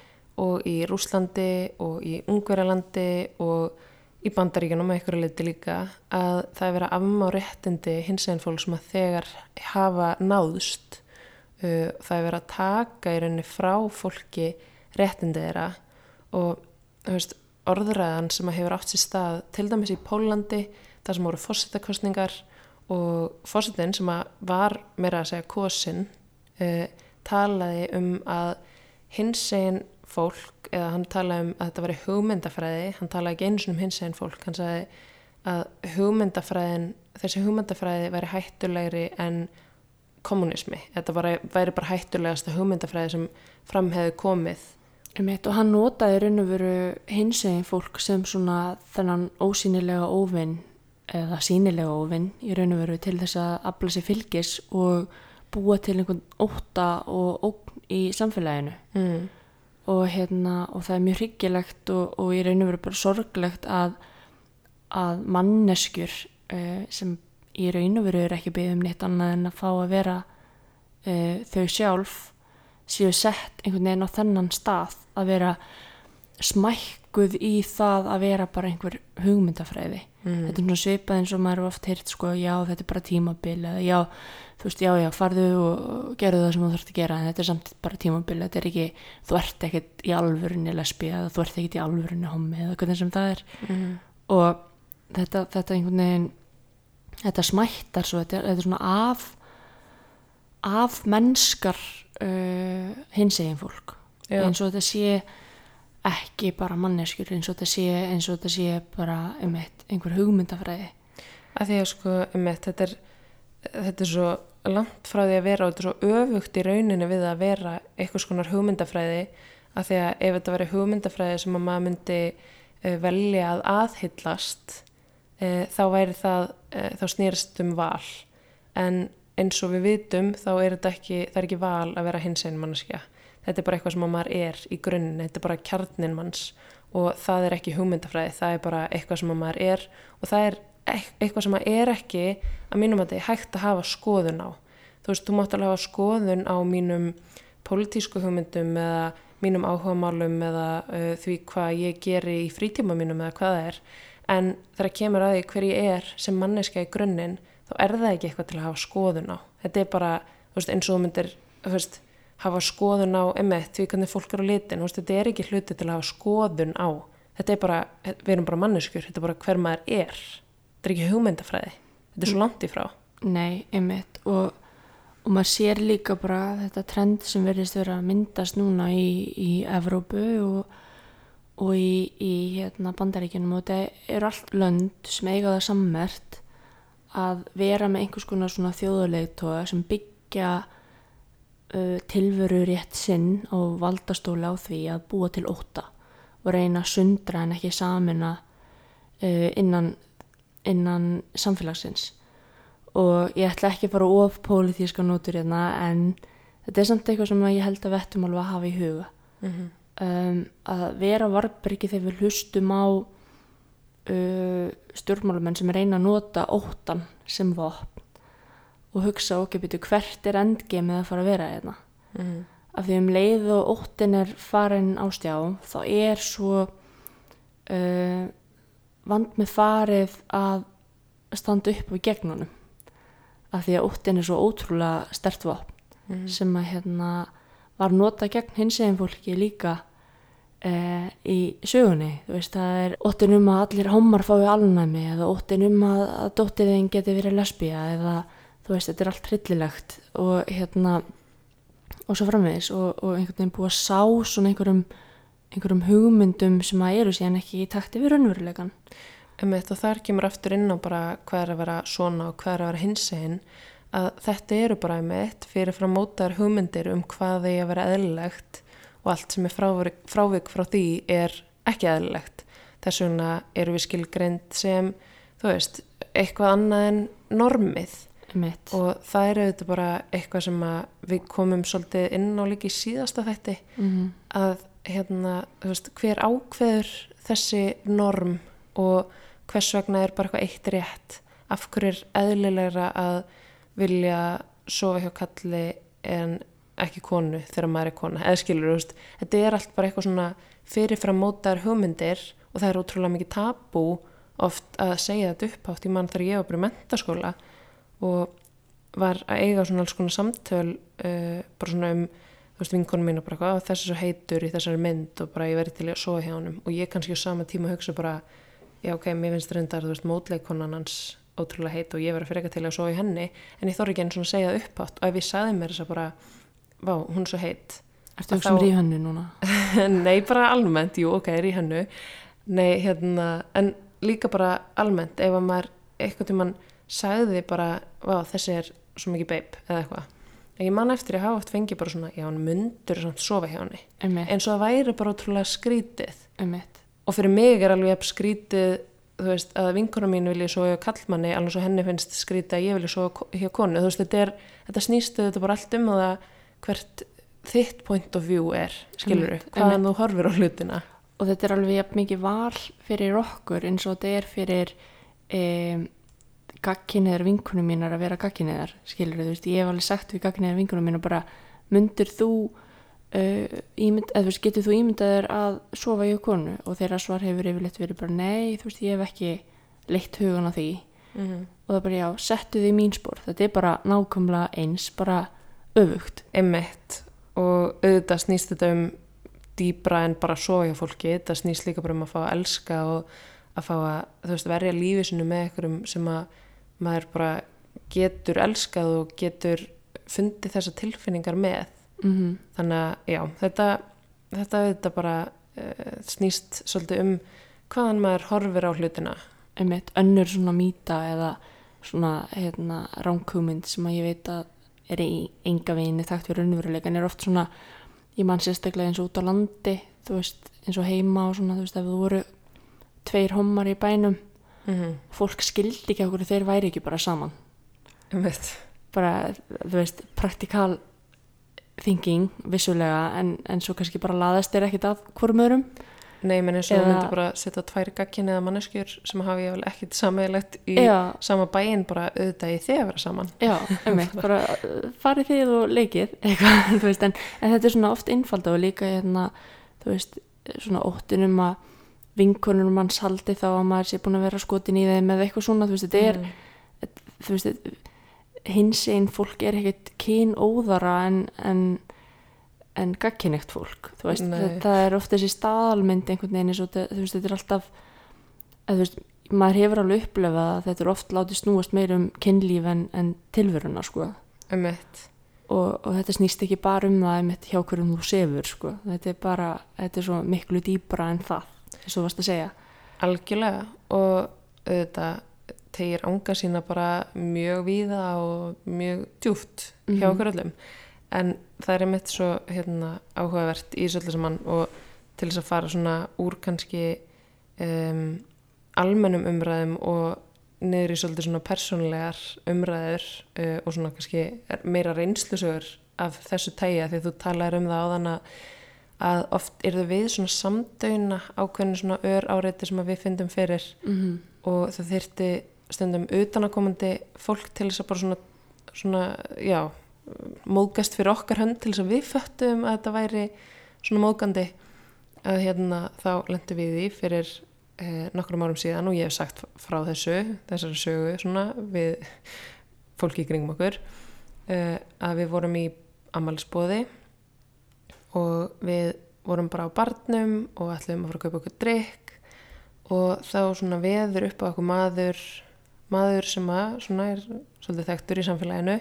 í Rúslandi og í Ungverjalandi og í Bandaríkanum að ykkur leiti líka að það er verið að afmá réttindi hins eginn fólk sem að þegar hafa náðust uh, það er verið að taka í rauninni frá fólki réttindi þeirra. Og veist, orðræðan sem að hefur átt sér stað til dæmis í Pólandi þar sem voru fórsetakostningar og fórsetin sem að var meira að segja kosin uh, talaði um að hins eginn fólk eða hann talaði um að þetta veri hugmyndafræði hann talaði ekki eins og um hins eginn fólk hann sagði að hugmyndafræðin þessi hugmyndafræði væri hættulegri en kommunismi þetta væri, væri bara hættulegasta hugmyndafræði sem fram hefði komið. Einmitt, og hann notaði raun og veru hins eginn fólk sem svona þennan ósýnilega óvinn eða sínilega óvinn í raun og veru til þess að afla sér fylgis og búa til einhvern óta og ógn í samfélaginu. Mm. Og, hérna, og það er mjög hryggilegt og, og í raun og veru bara sorglegt að, að manneskjur uh, sem í raun og veru er ekki byggðum neitt annað en að fá að vera uh, þau sjálf séu sett einhvern veginn á þennan stað að vera smækkuð í það að vera bara einhver hugmyndafræði Mm. þetta er svona svipað eins og maður er oft heyrt sko, já þetta er bara tímabil eða já, þú veist, já, já, farðu og gerðu það sem þú þarfst að gera en þetta er samt bara tímabil, þetta er ekki þú ert ekkert í alvörunni lesbi eða þú ert ekkert í alvörunni homi eða hvernig sem það er Mm. og þetta, þetta einhvern veginn þetta smættar svo, þetta, þetta er svona af af mennskar uh, hins egin fólk Já. eins og þetta sé ekki bara manneskjur eins og þetta sé, eins og þetta sé bara um eitt, einhver hugmyndafræði að því að sko, einmitt, þetta er þetta er svo langt frá því að vera og þetta er svo öfugt í rauninu við að vera eitthvað skonar hugmyndafræði að því að ef þetta veri hugmyndafræði sem að maður myndi uh, velja að aðhyllast uh, þá væri það uh, þá snýrst um val. En eins og við vitum þá er þetta ekki, það er ekki val að vera hins einn mannskja þetta er bara eitthvað sem að maður er í grunninn, þetta er bara kjarnin manns og það er ekki hugmyndafræði, það er bara eitthvað sem að maður er og það er eitthvað sem er ekki að mínum að þetta er hægt að hafa skoðun á. Þú veist, þú mátt alveg hafa skoðun á mínum pólitísku hugmyndum eða mínum áhugamálum eða uh, því hvað ég geri í frítíma mínum eða hvað það er. En þegar kemur að því hver ég er sem manneska í grunninn þá er það ekki eitthvað til að hafa skoðun á. Þetta er bara, þú veist, eins og þú myndir þú veist, hafa skoðun á emitt því hvernig fólk er á litin, veist, þetta er ekki hluti til að hafa skoðun á. Þetta er bara, við erum bara manneskjur þetta er bara hver maður er þetta er ekki hugmyndafræði, þetta er svo langt í frá. Nei, einmitt. Og, og maður sér líka bara þetta trend sem verðist vera að myndast núna í, í Evrópu og, og í, í hérna, bandaríkjunum. Og þetta eru allt lönd sem eiga það sammert að vera með einhvers konar svona þjóðulegtóa sem byggja uh, tilveru rétt sinn á valdastóla á því að búa til óta og reyna að sundra en ekki samina uh, innan, innan samfélagsins og ég ætla ekki að fara of pólitíska nótur hérna en þetta er samt eitthvað sem ég held að vettum alveg að hafa í huga mm -hmm. um, að vera varbriki þegar við hlustum á uh, stjórnmálumenn sem reyna að nota óttan sem vopn og hugsa okkur byrju hvert er endgemið að fara að vera hérna Mm -hmm. af því um leið og óttin er farin á stjá þá er svo uh, vand með farið að standa upp við gegnunum af því að óttin er svo ótrúlega stert vopn Mhm. sem að hérna var nota gegn hins eginn fólki líka uh, í sögunni þú veist það er óttin um að allir homar fái alnæmi eða óttin um að, að dóttirðin geti verið lesbía eða þú veist þetta er allt hryllilegt og hérna og svo framvegis og, og einhvern veginn búið að sá svona einhverjum, einhverjum hugmyndum sem að eru síðan ekki í takti við raunveruleikan. Emitt, og þar kemur aftur inn á bara hvað er að vera svona og hvað er að vera hinsegin að þetta eru bara emitt fyrir frá mótaðar hugmyndir um hvað þeir að vera eðlilegt og allt sem er frávik, frávik frá því er ekki eðlilegt. Þess vegna eru við skilgreind sem, þú veist, eitthvað annað en normið Einmitt. og það er auðvitað bara eitthvað sem við komum svolítið inn á líka í síðasta þætti Mm að hérna, veist, hver ákveður þessi norm og hvers vegna er bara eitthvað eitt rétt? Af hverju er eðlilegra að vilja sofa hjá kalli en ekki konu þegar maður er kona? Eða skilur, veist, þetta er allt bara eitthvað svona fyrirfram mótaðar hugmyndir og það er ótrúlega mikið tabú oft að segja þetta upphátt í mann þegar ég var bara í mentaskóla og var að eiga svona alls konar samtöl uh, bara svona um veist vinkonum mín og bara hvað þessi er svo heitur í þessari mynd og bara ég verið til að sofa hjá honum. Og ég kannski á sama tíma hugsa bara já ok, mér finnst reyndar þú veist mótleikonan hans ótrúlega heit og ég fyrir eitthvað til að sofa í henni. En ég þorri ekki einn svona að segja það uppátt og ef ég saði mér þess að bara vá, hún er svo heit. Að ekki sem þá- ríhannu núna? nei, bara almennt, jú, ok, er í hennu nei, hérna, en líka bara almennt, ef að maður eitthvað tímann sagði bara vá, þessi er svo mikið beip eða eitthvað ég man eftir að hafa oft fengið bara svona já, hann mundur samt sofa hjá henni. Einmitt. eins og það væri bara ótrúlega skrítið. Einmitt. og fyrir mig er alveg skrítið þú veist, að vinkona mín vilja sofa hjá kallmanni alveg svo henni finnst skrítið að ég vilja sofa hjá konu, þú veist, þetta er þetta snýstu þetta bara allt um það hvert þitt point of view er skilur Einmitt, hvaðan þú horfir á hlutina. Og þetta er alveg mikið val fyrir okkur eins og þetta er fyrir um, gagkinniðar vinkunum mínar að vera gagkinniðar, skilur þú veist, ég hef alveg sagt við gagkinniðar vinkunum mínar bara myndir þú uh, ímynd, eða þú veist, getur þú ímyndaður að sofa hjá konu? Og þeirra svar hefur yfirleitt verið bara nei, þú veist, ég hef ekki leitt hugan á því. Mm -hmm. og það bara já, settu því mín spór þetta er bara nákvæmlega eins, bara öfugt. Emmett og auðvitað snýst þetta um dýbra en bara sofa hjá fólki. Þetta snýst líka bara um að fá að elska og að fá að, þú veist, verja lífið sinu með einhverjum sem að maður bara getur elskað og getur fundið þessa tilfinningar með. Mm þannig að já, þetta þetta auðvitað bara uh, snýst svolítið um hvaðan maður horfir á hlutina. Einmitt önnur svona mýta eða svona hérna ránkúmynd sem að ég veit að er í enga veginni þekkt við raunveruleikan er oft svona ég mann sérstaklega eins og út á landi þú veist eins og heima og svona þú veist ef þú voru tveir hommar í bænum mm -hmm. fólk skildi ekki okkur þeir væri ekki bara saman Emmett bara þú veist praktikal thinking vissulega en, en svo kannski bara laðast þeir ekkit að hvorum öðrum Nei, menn eins og þú Eða- myndir bara setja tvær gagkinni eða manneskjur sem hafi ég vel ekkit sammeðilegt í Já. sama bæinn bara auðvitað í þið að vera saman. Já, einmitt, bara uh, farið þið og leikið eitthvað, þú veist, en, en þetta er svona oft innfalda og líka hérna, þú veist, svona óttunum að vinkonunum manns haldi þá að maður sé búin að vera skotin í þeim eða eitthvað svona, þú veist, þetta er, Mm. þú veist, hins einn fólk er ekkert kyn óðara en, en, en gagkinnegt fólk, þú veist, Nei. þetta er oft þessi staðalmynd einhvern veginn þú veist, þetta er alltaf, að, þú veist, maður hefur alveg upplefað að þetta er oft látið snúast meir um kynlíf en, en tilveruna, sko Einmitt. og, og þetta snýst ekki bara um það hjá hverjum þú sefur sko. þetta er bara, þetta er svo miklu dýbra en það, eins og varst að segja. Algjörlega. Og auðvitað tegir ánga sína bara mjög víða og mjög djúft hjá Mhm. okkur öllum. En það er einmitt svo hérna, áhugavert í öllu saman og til þess að fara svona úr kannski um, almennum umræðum og niður í svolítið svona persónlegar umræður uh, og svona kannski meira reynslusögur af þessu tæja því þú talaðir um það áðan að að oft eru við svona samdöina ákveðinu svona ör áreiti sem við fyndum fyrir. Mm -hmm. og það þyrti stundum utanakomandi fólk til þess að bara svona, svona já, móðgast fyrir okkar hönd til þess að við föttum að þetta væri svona móðgandi. Að hérna þá lendum við í fyrir eh, nokkrum árum síðan og ég hef sagt frá þessu, þessari sögu svona við fólki í kringum okkur eh, að við vorum í ammælisbóði og við vorum bara á barnum og ætlum að fara að kaupa okkur drikk og þá svona veður upp á okkur maður maður sem að svona er svolítið þekktur í samfélaginu.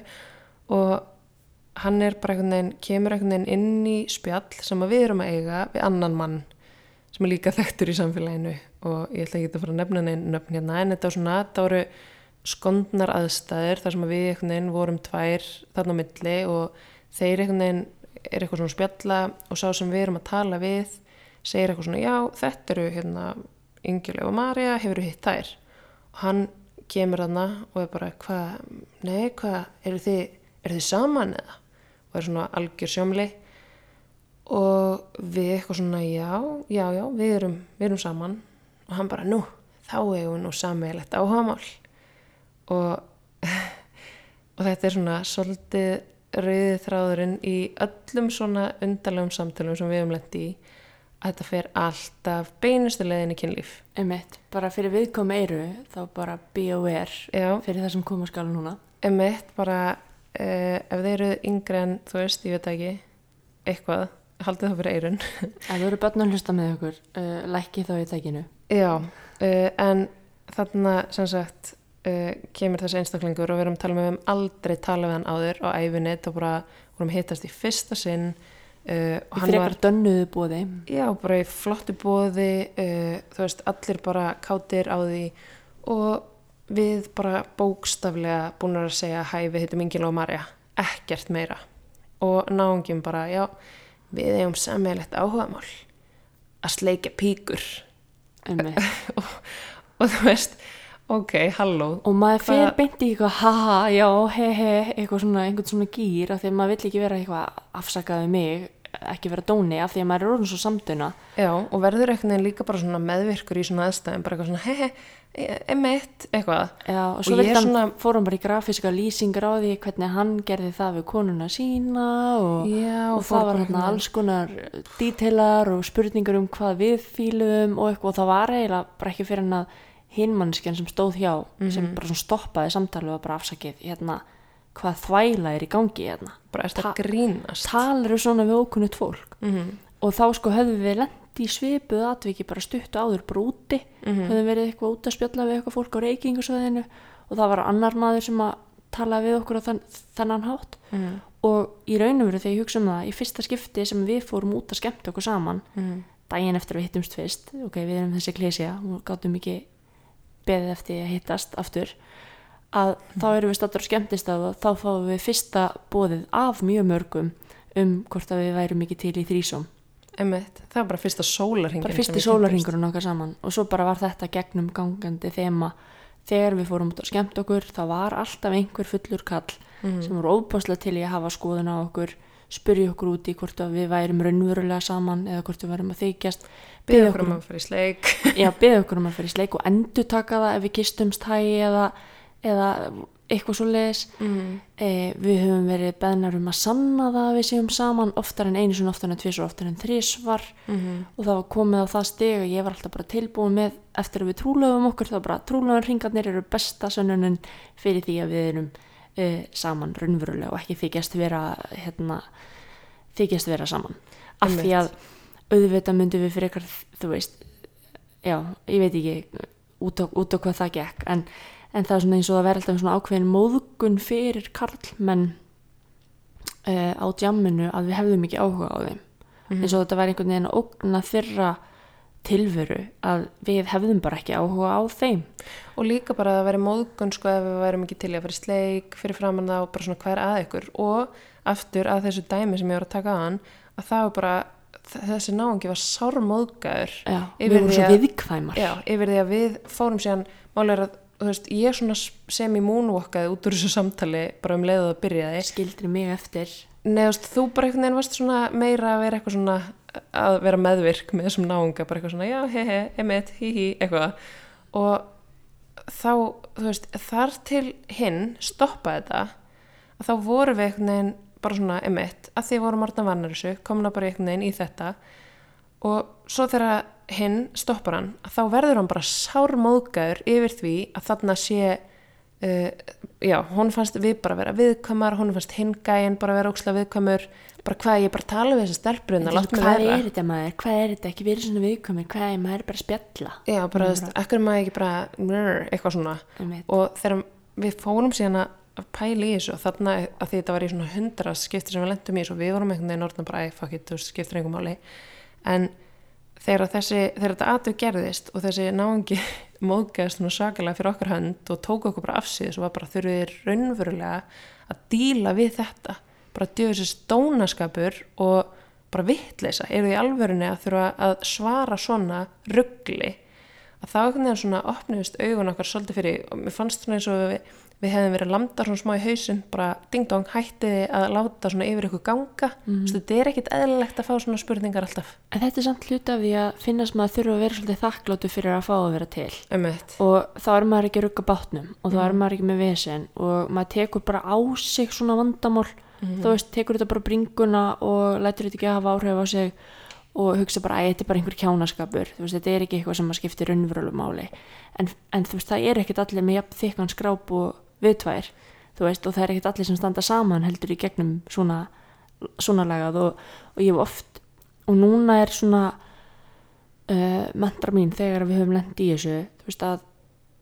Og hann er bara einhvern veginn kemur einhvern veginn inn í spjall sem að við erum að eiga við annan mann sem er líka þekktur í samfélaginu. Og ég ætla ekki að fara að nefna neinn nöfn hérna en þetta var svona, þetta voru skondnar aðstæður þar sem að við einhvern veginn vorum tvær þarna á milli og þeir einhvern veginn er eitthvað svona spjalla og sá sem við erum að tala við segir eitthvað svona, já þetta eru hérna Ingileg og Marja, hefur hitt þær? Og hann kemur þarna og er bara, hvað, nei, hvað eru þið, eru þið saman eða? Og er svona algjör sjómli og við eitthvað svona, já, já, já við erum, við erum saman. Og hann bara, nú, þá hefur við nú sammeilegt áhagamál og og þetta er svona svolítið rauðið þráðurinn í öllum svona undarlegum samtölum sem við hefum lent í að þetta fer alltaf beinustu leiðin í kynlíf. Einmitt, bara fyrir viðkom eiru þá bara be aware já, fyrir það sem koma skal núna. Emitt bara uh, ef þeir eru yngri en þú veist, ég veit ekki eitthvað, haldið það fyrir eirun ef þú eru börn að hlusta með okkur uh, lækki þá í tækinu. Já, uh, en þarna sem sagt uh, kemur þessi einstaklingur og við erum að tala með um aldrei tala við hann áður á æfinni, þá bara vorum hittast í fyrsta sinn uh, og í frekar dönnuðu bóði Já, bara í flottu bóði, uh, þú veist, allir bara kátir á því. Og við bara bókstaflega búin að segja hæ, við heitum Ingil og Marja, ekkert meira. Og náungum bara, já, við eigum sammeilegt áhugamál að sleika píkur. einmitt. Og þú veist, ok, halló, og maður fer Hvað- beint í eitthvað haha, já, he he, eitthvað svona einhvern svona gýr af því að maður vill ekki vera eitthvað afsakaði mig, ekki vera dóni af því að maður er orðin svo samduna já, og verður veginn líka bara svona meðvirkur í svona aðstæðum, bara eitthvað svona, he he, emitt, eitthvað. já, og Og svo ég er hann svona- fór hann bara í grafíska lýsingar á því hvernig hann gerði það við konuna sína og, Já, og fór það var hérna alls konar dítilar og spurningar um hvað við fíluðum og eitthvað og það var eiginlega bara ekki fyrir hann að hinmannskjan sem stóð hjá Mhm. sem bara svona stoppaði samtalið og bara afsakið hérna hvað þvæla er í gangi hérna Bara ertu Ta- að grínast. talar svona við ókunnut fólk Mhm. og þá sko höfðum við lent í svipuð atviki bara stuttu áður bara úti Mhm. höfðum verið eitthvað út að spjalla við eitthvað fólk á reykingasvæðinu og það var annar maður sem að tala við okkur á þann, þennan hátt Mhm. og í raun og veru þegar ég hugsa um það í fyrsta skipti sem við fórum út að skemmta okkur saman Mhm. daginn eftir við hittumst fyrst ok, við erum þessi klísja og gátum ekki beðið eftir að hittast aftur að þá erum við stattur á skemmtistað og þá fáum við fyrsta bóðið af mjög mörgum um hvort að við værum ekki til í þrísom Einmitt, það var bara fyrsta sólarhingin bara fyrsti sólarhingurinn okkar saman og svo bara var þetta gegnum gangandi þema. Þegar við fórum út að skemmt okkur þá var alltaf einhver fullur kall Mhm. sem voru óbáslega til í að hafa skoðun á okkur spyrja okkur út í hvort að við værum raunverulega saman eða hvort við værum að þykjast Byggja okkur um að fara í sleik. já, beða okkur um að fyrir sleik og endur taka það ef við gistumst hægi eða, eða eitthvað svo leiðis Mm. e, við höfum verið beðnar um að sanna það að við séum saman oftar en einu sinni, oftar en tvisvar, oftar en þrísvar Mm og það var komið á það stig og ég var alltaf bara tilbúin með eftir að við trúlöfum okkur þá bara trúlöfum ringarnir eru besta sönnunin fyrir því að við erum e, saman raunverulega og ekki þykjast vera hérna, þykjast vera saman. Af því að auðvitað myndum við fyrir eitthvað þú veist já, ég veit ekki út á, út á hvað það gekk en, en það er svona eins og það verður alltaf svona ákveðin móðgun fyrir karlmenn uh, á djamminu að við hefðum ekki áhuga á þeim. Mhm. eins og þetta væri einhvern veginn að ógna þeirra tilveru að við hefðum bara ekki áhuga á þeim. Og líka bara að það væri móðgun sko ef við værum ekki til að í sleik fyrir framann og bara svona hvað er að ykkur? Og aftur að þessu dæmi sem ég var að taka an að það var bara þessi náungi var sármóðgæður Yfir við vorum því svo að- viðkvæmar. Já, yfir því að við fórum síðan málega er að, veist, ég svona sem í moonwalkaði út úr þessu samtali bara um leiðu að byrjaði. Skildri mig eftir. Nei, þú bara einhvern veginn varst svona meira að vera eitthvað svona að vera meðvirk með þessum náunga, bara eitthvað svona já, he he, emitt, hí, eitthvað. Og þá, þú veist, þar til hinn stoppa þetta að þá vorum við einhvern veginn bara svona emitt, að því vorum orðan vannar þessu, komna bara einhvern veginn í þetta. Og svo þegar hinn stoppar hann, þá verður hann bara sármóðgæður yfir því að þarna sé uh, já, hún fannst við bara vera viðkvæmar hún fannst hinn gæinn bara vera ókslega viðkvæmur. Bara hvað ég bara tala við látt mig hvað vera. er þetta maður, hvað er þetta? Ekki verið svona viðkvæmur, hvað er maður bara spjalla. Já, bara, ekkur maður ekki bara eitthvað svona. Einmitt. og þegar við fórum síðan að pæla í þessu. Og þarna að því þetta var í svona hundra skipti sem við lendum í þessu og við vorum einhvern veginn orðin bara, æ, fuck it, þú skiptir einhver máli. En þegar að þessi þegar þetta atveg gerðist og þessi náungi móðgæðist svona svakalega fyrir okkar hönd og tók okkur bara af sig og var bara þurfið raunverulega að díla við þetta. Bara djöðu þessi stónaskapur og bara vittleisa, eru því alvörunni að þurfa að svara svona ruggli að þá veginn svona opniðist augun okkar svolítið fyrir og mér fannst svona eins og við, við hefðum verið lamdar svona smá í hausinn bara ding dong hættiði að láta svona yfir ykkur ganga. Mm. þetta er ekkit eðlilegt að fá svona spurningar alltaf. En þetta er samt hluti af því að finnast maður þurfa að vera svolítið þakkláttu fyrir að fá að vera til. Emmett. og þá er maður ekki að rugga bátnum og þá er maður ekki með vesen og maður tekur bara á sig svona vandamál. Þú veist, tekur þetta bara bringuna og lætur þetta ekki hafa áhrif á sig og hugsa bara að þetta er bara einhver kjánaskapur. Þú veist, þetta er ekki eitthvað sem maður skiptir raunverulega máli. En, en þú veist, það er ekkit allir með jafn þykkan skráp og viðtvær þú veist, og það er ekkit allir sem standa saman heldur í gegnum svona, svona lagað og, og ég hef oft og núna er svona uh, mentra mín þegar við höfum lent í þessu þú veist að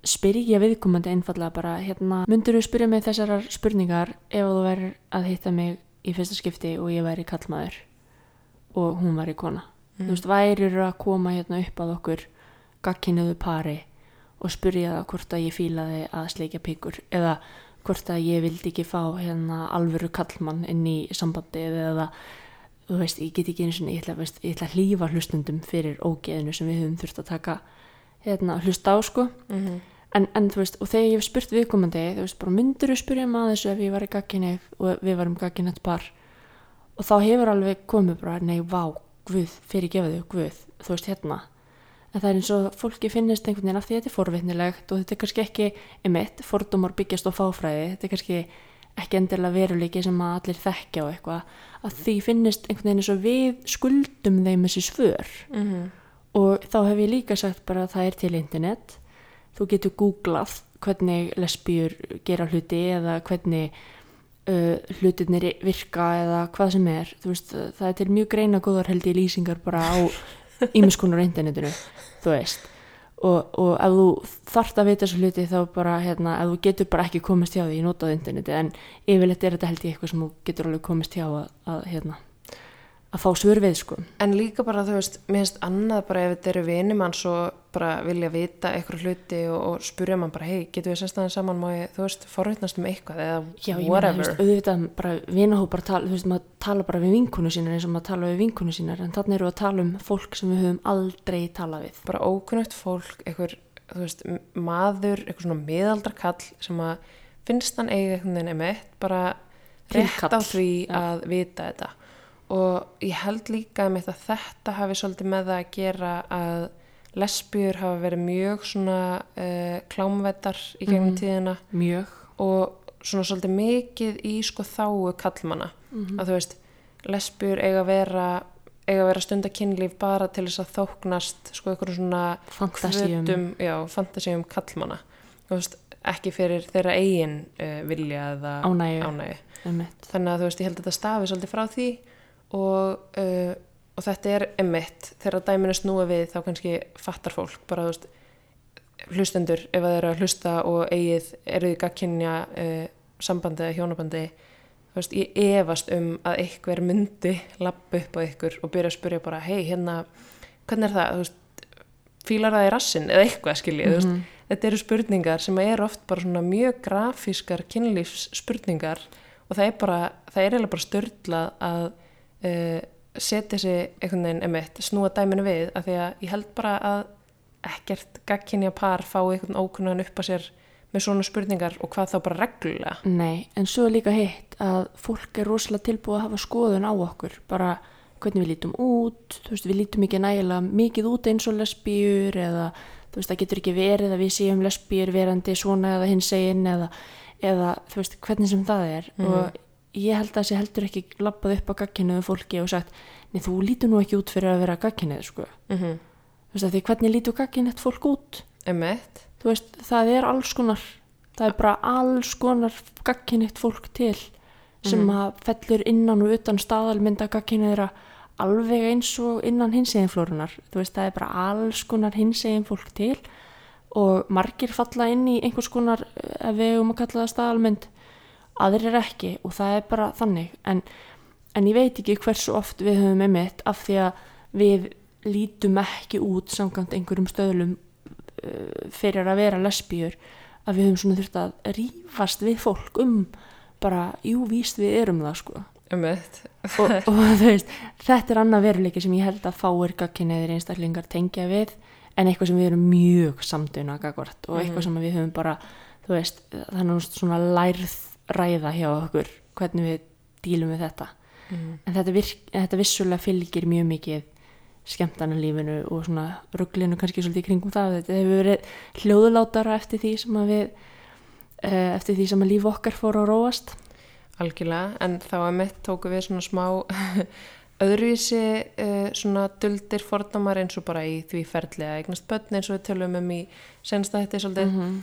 spyrja viðkomandi einfallega bara hérna, myndur þú spyrja mig þessar spurningar ef þú verður að hitta mig í fyrsta skipti og ég væri kallmaður og hún væri kona? Þú veist, værir að koma hérna upp að okkur gagkinuðu pari og spyrja það hvort að ég fílaði að sleikja píkur eða hvort að ég vildi ekki fá hérna alvöru kallmann inn í sambandi eða þú veist, ég get ekki eins og ég ætla, veist, ég ætla að hlýfa hlustundum fyrir ógeðinu sem við höfum þurft að taka hérna, hlusta á sko. Mm en, en þú veist, og þegar ég hef spurt viðkomandi þú veist, bara myndur þú spyrja maður þessu ef ég var í gagginni og við varum gagginnett par? Og þá hefur alveg komið bara, nei, vá, guð, fyrir gefaðu, guð, þú veist, hérna en það er eins og fólki finnist einhvern veginn af því að þetta er forvitnilegt og þetta er kannski ekki emitt, fordómar byggjast á fáfræði þetta er kannski ekki endilega veruleiki sem að allir þekkja og eitthvað. Að því finnist einhvern veginn eins og við skuldum þeim þessi svör. -hmm. og þá hef ég líka sagt bara að það er til internet. Þú getur googlað hvernig lesbíur gera hluti eða hvernig uh, hlutinir virka eða hvað sem er. Veist, það er til mjög greina góðar held ég lýsingar bara á ímiskunar internetinu, þú veist. Og, og ef þú þart að vita þessu hluti þá bara, hérna, ef þú getur bara ekki komist hjá því, notaðu interneti en yfirleitt er þetta held ég eitthvað sem þú getur alveg komist hjá að, að hérna að fá svör við sko. En líka bara, þú veist, mér finnst annað bara ef þetta eru vinir mann svo bara vilja vita eitthvað hluti og, og spurja mann bara, hei, getur við sérstæðan saman, má ég, þú veist, forvittnast um eitthvað eða Já, ég meina, þú whatever. veist, auðvitað bara vinahópar tala, þú veist, maður tala bara við vinkunu sínar eins og maður tala við vinkunu sínar en þannig eru að tala um fólk sem við höfum aldrei talað við. bara ókunnugt fólk, einhver, þú veist, maður, eitthvað svona miðaldra kall sem að finnst hann eiga einhvern veginn emitt, bara rétt á Tilkall, því já. að vita þetta og ég held líka með að þetta hafi svolítið með það að gera að lesbjur hafa verið mjög svona uh, klámvettar í gegnum Mhm. tíðina. Mjög. Og svona svolítið mikið í sko þáu kallmanna Mhm. að þú veist, lesbjur eiga að vera eiga að vera stunda kynlíf bara til þess að þóknast sko einhverjum svona fantasíum. hvötum, já, fantasíum kallmanna þú veist, ekki fyrir þeirra eigin uh, vilja eða ánægju. einmitt. þannig að þú veist, ég held að þetta stafi svolítið frá því og, uh, og þetta er emmitt, þegar dæminu snúi við þá kannski fattar fólk bara veist, hlustendur ef að þeir eru að hlusta og eigið eru því gagkinja uh, sambandi eða hjónabandi veist, ég efast um að einhver myndi lappa upp á ykkur og byrja að spyrja bara, hei, hérna hvernig er það, veist fílar það í rassin eða eitthvað skiljið, veist Mhm. þetta eru spurningar sem eru oft bara svona mjög grafískar kynlífs spurningar og það er bara, það er eiginlega bara störtlað að uh, setja sig einhvern veginn emitt, snúa dæminu við af því að ég held bara að ekkert gagkinja par fá einhvern ókunnan upp að sér með svona spurningar og hvað þá bara reglulega. Nei, en svo líka hitt að fólk er rosalega tilbúið að hafa skoðun á okkur. Bara hvernig við lítum út þú veist, við lítum ekki nægilega mikið út eins og lesbíur eða þú veist, það getur ekki verið að við séum lesbíur verandi svona eða hins eginn eða, eða þú veist, hvernig sem það er. Mhm. og ég held að þessi heldur ekki lappað upp á gagkinuðu fólki og sagt nei, þú lítur nú ekki út fyrir að vera gagkinuð sko. mm -hmm. þú veist, að því hvernig lítur gagkinuð fólk út veist, það er alls konar það er bara alls konar gagkynnitt fólk til sem Mhm. að fellur innan og utan staðalmynda gagkynni þeirra alveg eins og innan hinsegin flórunar þú veist, það er bara alls konar hinsegin fólk til og margir falla inn í einhvers konar eh, ef við um að kalla það staðalmynd aðrir ekki og það er bara þannig. En, en ég veit ekki hversu oft við höfum einmitt af því að við lítum ekki út samkvæmt einhverjum stöðlum uh, fyrir að vera lesbíur að við höfum svona þurft að rífast við fólk um bara, jú, víst við erum það sko. Emitt og, og veist, þetta er annað veruleiki sem ég held að fáir gagkinniðir einstaklingar tengja við en eitthvað sem við erum mjög samduna gagvart og eitthvað sem við höfum bara þú veist, þannig svona lærð ræða hjá okkur hvernig við dílum við þetta mm. en þetta, virk, þetta vissulega fylgir mjög mikið skemmtana lífinu og svona rugglinu kannski svolítið kringum það þetta hefur verið hljóðulátara eftir því sem að við eh, eftir því sem að líf okkar fór að róast algjörlega, en þá emitt tóku við svona smá öðruvísi uh, svona duldir fordamar eins og bara í því ferli að eignast börn eins og við tölum um í sensta þetta svolítið -hmm.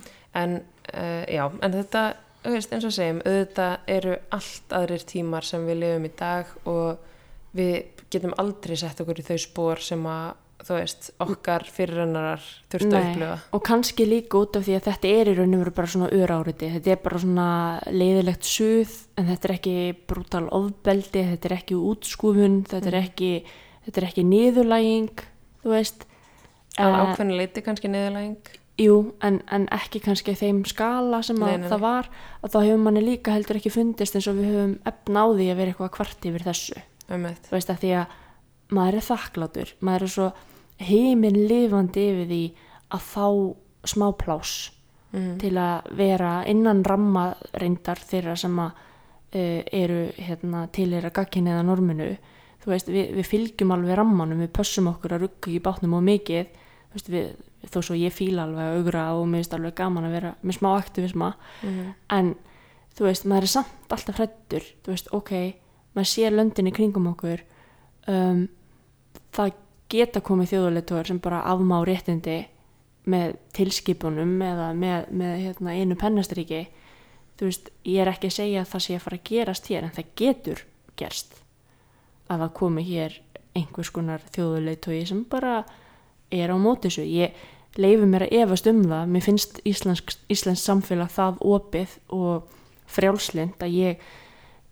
en uh, já, en þetta veist, eins og segjum, auðvitað eru allt aðrir tímar sem við lifum í dag og við getum aldrei sett okkur í þau spór sem að þú veist, okkar fyrirrennarar þurftu að Nei, upplifa. og kannski líka út af því að þetta er í rauninu bara svona uráriti þetta er bara svona leiðilegt suð en þetta er ekki brútal ofbeldi þetta er ekki útskúfun þetta er Mhm. ekki, þetta er ekki niðurlæging þú veist. Að Eh, ákveðinu leiti kannski niðurlæging Jú, en, en ekki kannski þeim skala sem að Nei, nei, það nei. var. Að þá hefur manni líka heldur ekki fundist eins og við höfum efna á því að vera eitthvað kvart yfir þessu. Þú veist að því að maður er þakklátur maður er svo heiminn lifandi yfir því að fá smá plás mm. til að vera innan ramma reyndar þeirra sem að uh, eru hérna, til að gagkinni eða norminu. Þú veist, við, við fylgjum alveg rammanum við pössum okkur að rugga í bátnum og mikið. Þú veist, við, þó svo ég fíla alveg að augra og mér finnst alveg gaman að vera með smá aktivisma Mm. en þú veist, maður er samt alltaf hrættur þú veist, ok, maður sér löndin í kringum okkur um, það geta komið þjóðuleituar sem bara afmá réttindi með tilskipunum eða með, með hérna, einu pennastriki. Þú veist, ég er ekki að segja að það sé að fara að gerast hér en það getur gerst að það komi hér einhvers konar þjóðuleitui sem bara er á móti þessu. Ég leifi mér að efast um það. Mér finnst íslensk, íslensk samfélag það opið og frjálslind að ég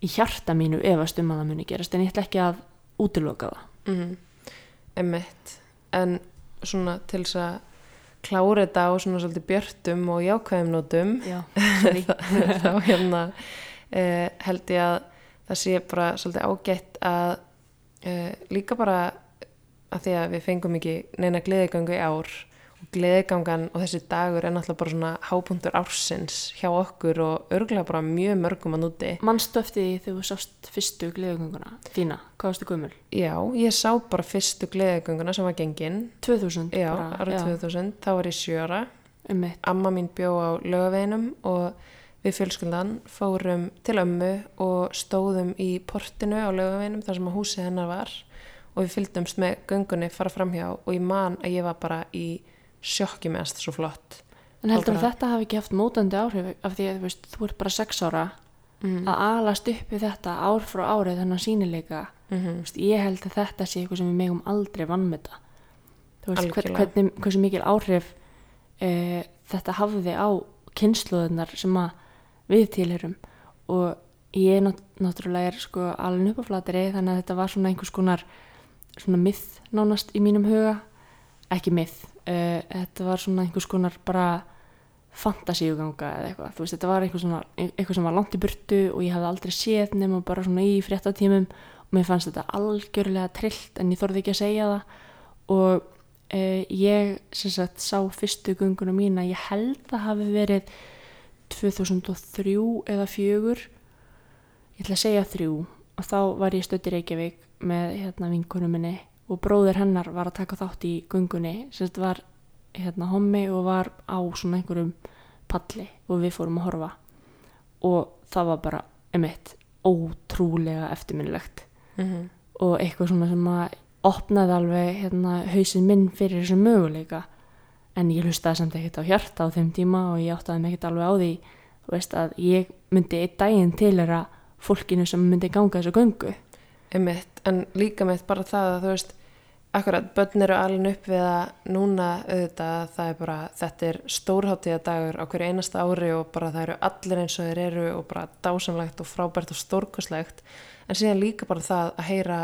í hjarta mínu efast um að það muni gerast en ég ætla ekki að útiloka það. Mm. Emmett en svona til þess að klára þetta á svona svolítið björtum og jákvæðum nótum Já, þá hérna uh, held ég að það sé bara svolítið ágætt að uh, líka bara að því að við fengum ekki neina gleðigöngu í ár gleðigangan og þessi dagur er náttúrulega bara svona hápunktur ársins hjá okkur og örgulega bara mjög mörgum að núti. Manstu eftir því þegar þú sást fyrstu gleðugönguna þína, hvað varstu gömul? Já, ég sá bara fyrstu gleðiganguna sem var gengin. 2000 Já, árið 2000, þá var ég sjö ára. Einmitt. Amma mín bjó á lögaveginum og við fjölskyldan fórum til ömmu og stóðum í portinu á lögaveginum þar sem að húsið hennar var og við fylgdumst með göngunni fara framhjá og ég man að ég var bara í sjokki meðast svo flott. En heldur að þetta hafi ekki haft mótandi áhrif af því að þú veist, þú ert bara sex ára Mm. að alast upp við þetta ár frá árið þennan sínileika Mm Þú veist, ég held að þetta sé eitthvað sem við megum aldrei vannmeta þú veist, hvern, hvernig, hversu mikil áhrif e, þetta hafði á kynsluðunar sem að við tilherum og ég nátt, náttúrulega er sko alveg upp á flateri þannig að þetta var svona einhvers konar svona myth nánast í mínum huga. Ekki myth, e, þetta var svona einhvers konar bara fantasíuganga eða eitthvað, þú veist, þetta var eitthvað, svona, eitthvað sem var langt í burtu og ég hafði aldrei séð nema bara svona í fréttatímum og mér fannst þetta algjörlega trillt en ég þorði ekki að segja það. Og eh, ég sem sagt sá fyrstu gunguna mína, ég held að hafi verið 2003 eða 4 ég ætla að segja 3 og þá var ég í Reykjavík með hérna vinkunum minni og bróðir hennar var að taka þátt í gungunni sem þetta var hérna hommi og var á svona einhverjum palli og við fórum að horfa. Og það var bara emitt ótrúlega eftirminnilegt. -hmm. og eitthvað svona sem að opnaði alveg hérna hausinn minn fyrir þessum möguleika. En ég hlustaði samt ekkert á hjarta á þeim tíma og ég áttaði mig ekkert alveg á því. Veist að ég myndi einn daginn tilera fólkinu sem myndi ganga þessu göngu Einmitt, en líka mitt bara það að þú veist akkurat, börn eru alveg upp við að núna auðvitað það er bara, þetta er stórháttíðadagur á hverju einasta ári og bara það eru allir eins og þeir eru og bara dásamlegt og frábært og stórkoslegt en síðan líka bara það að heyra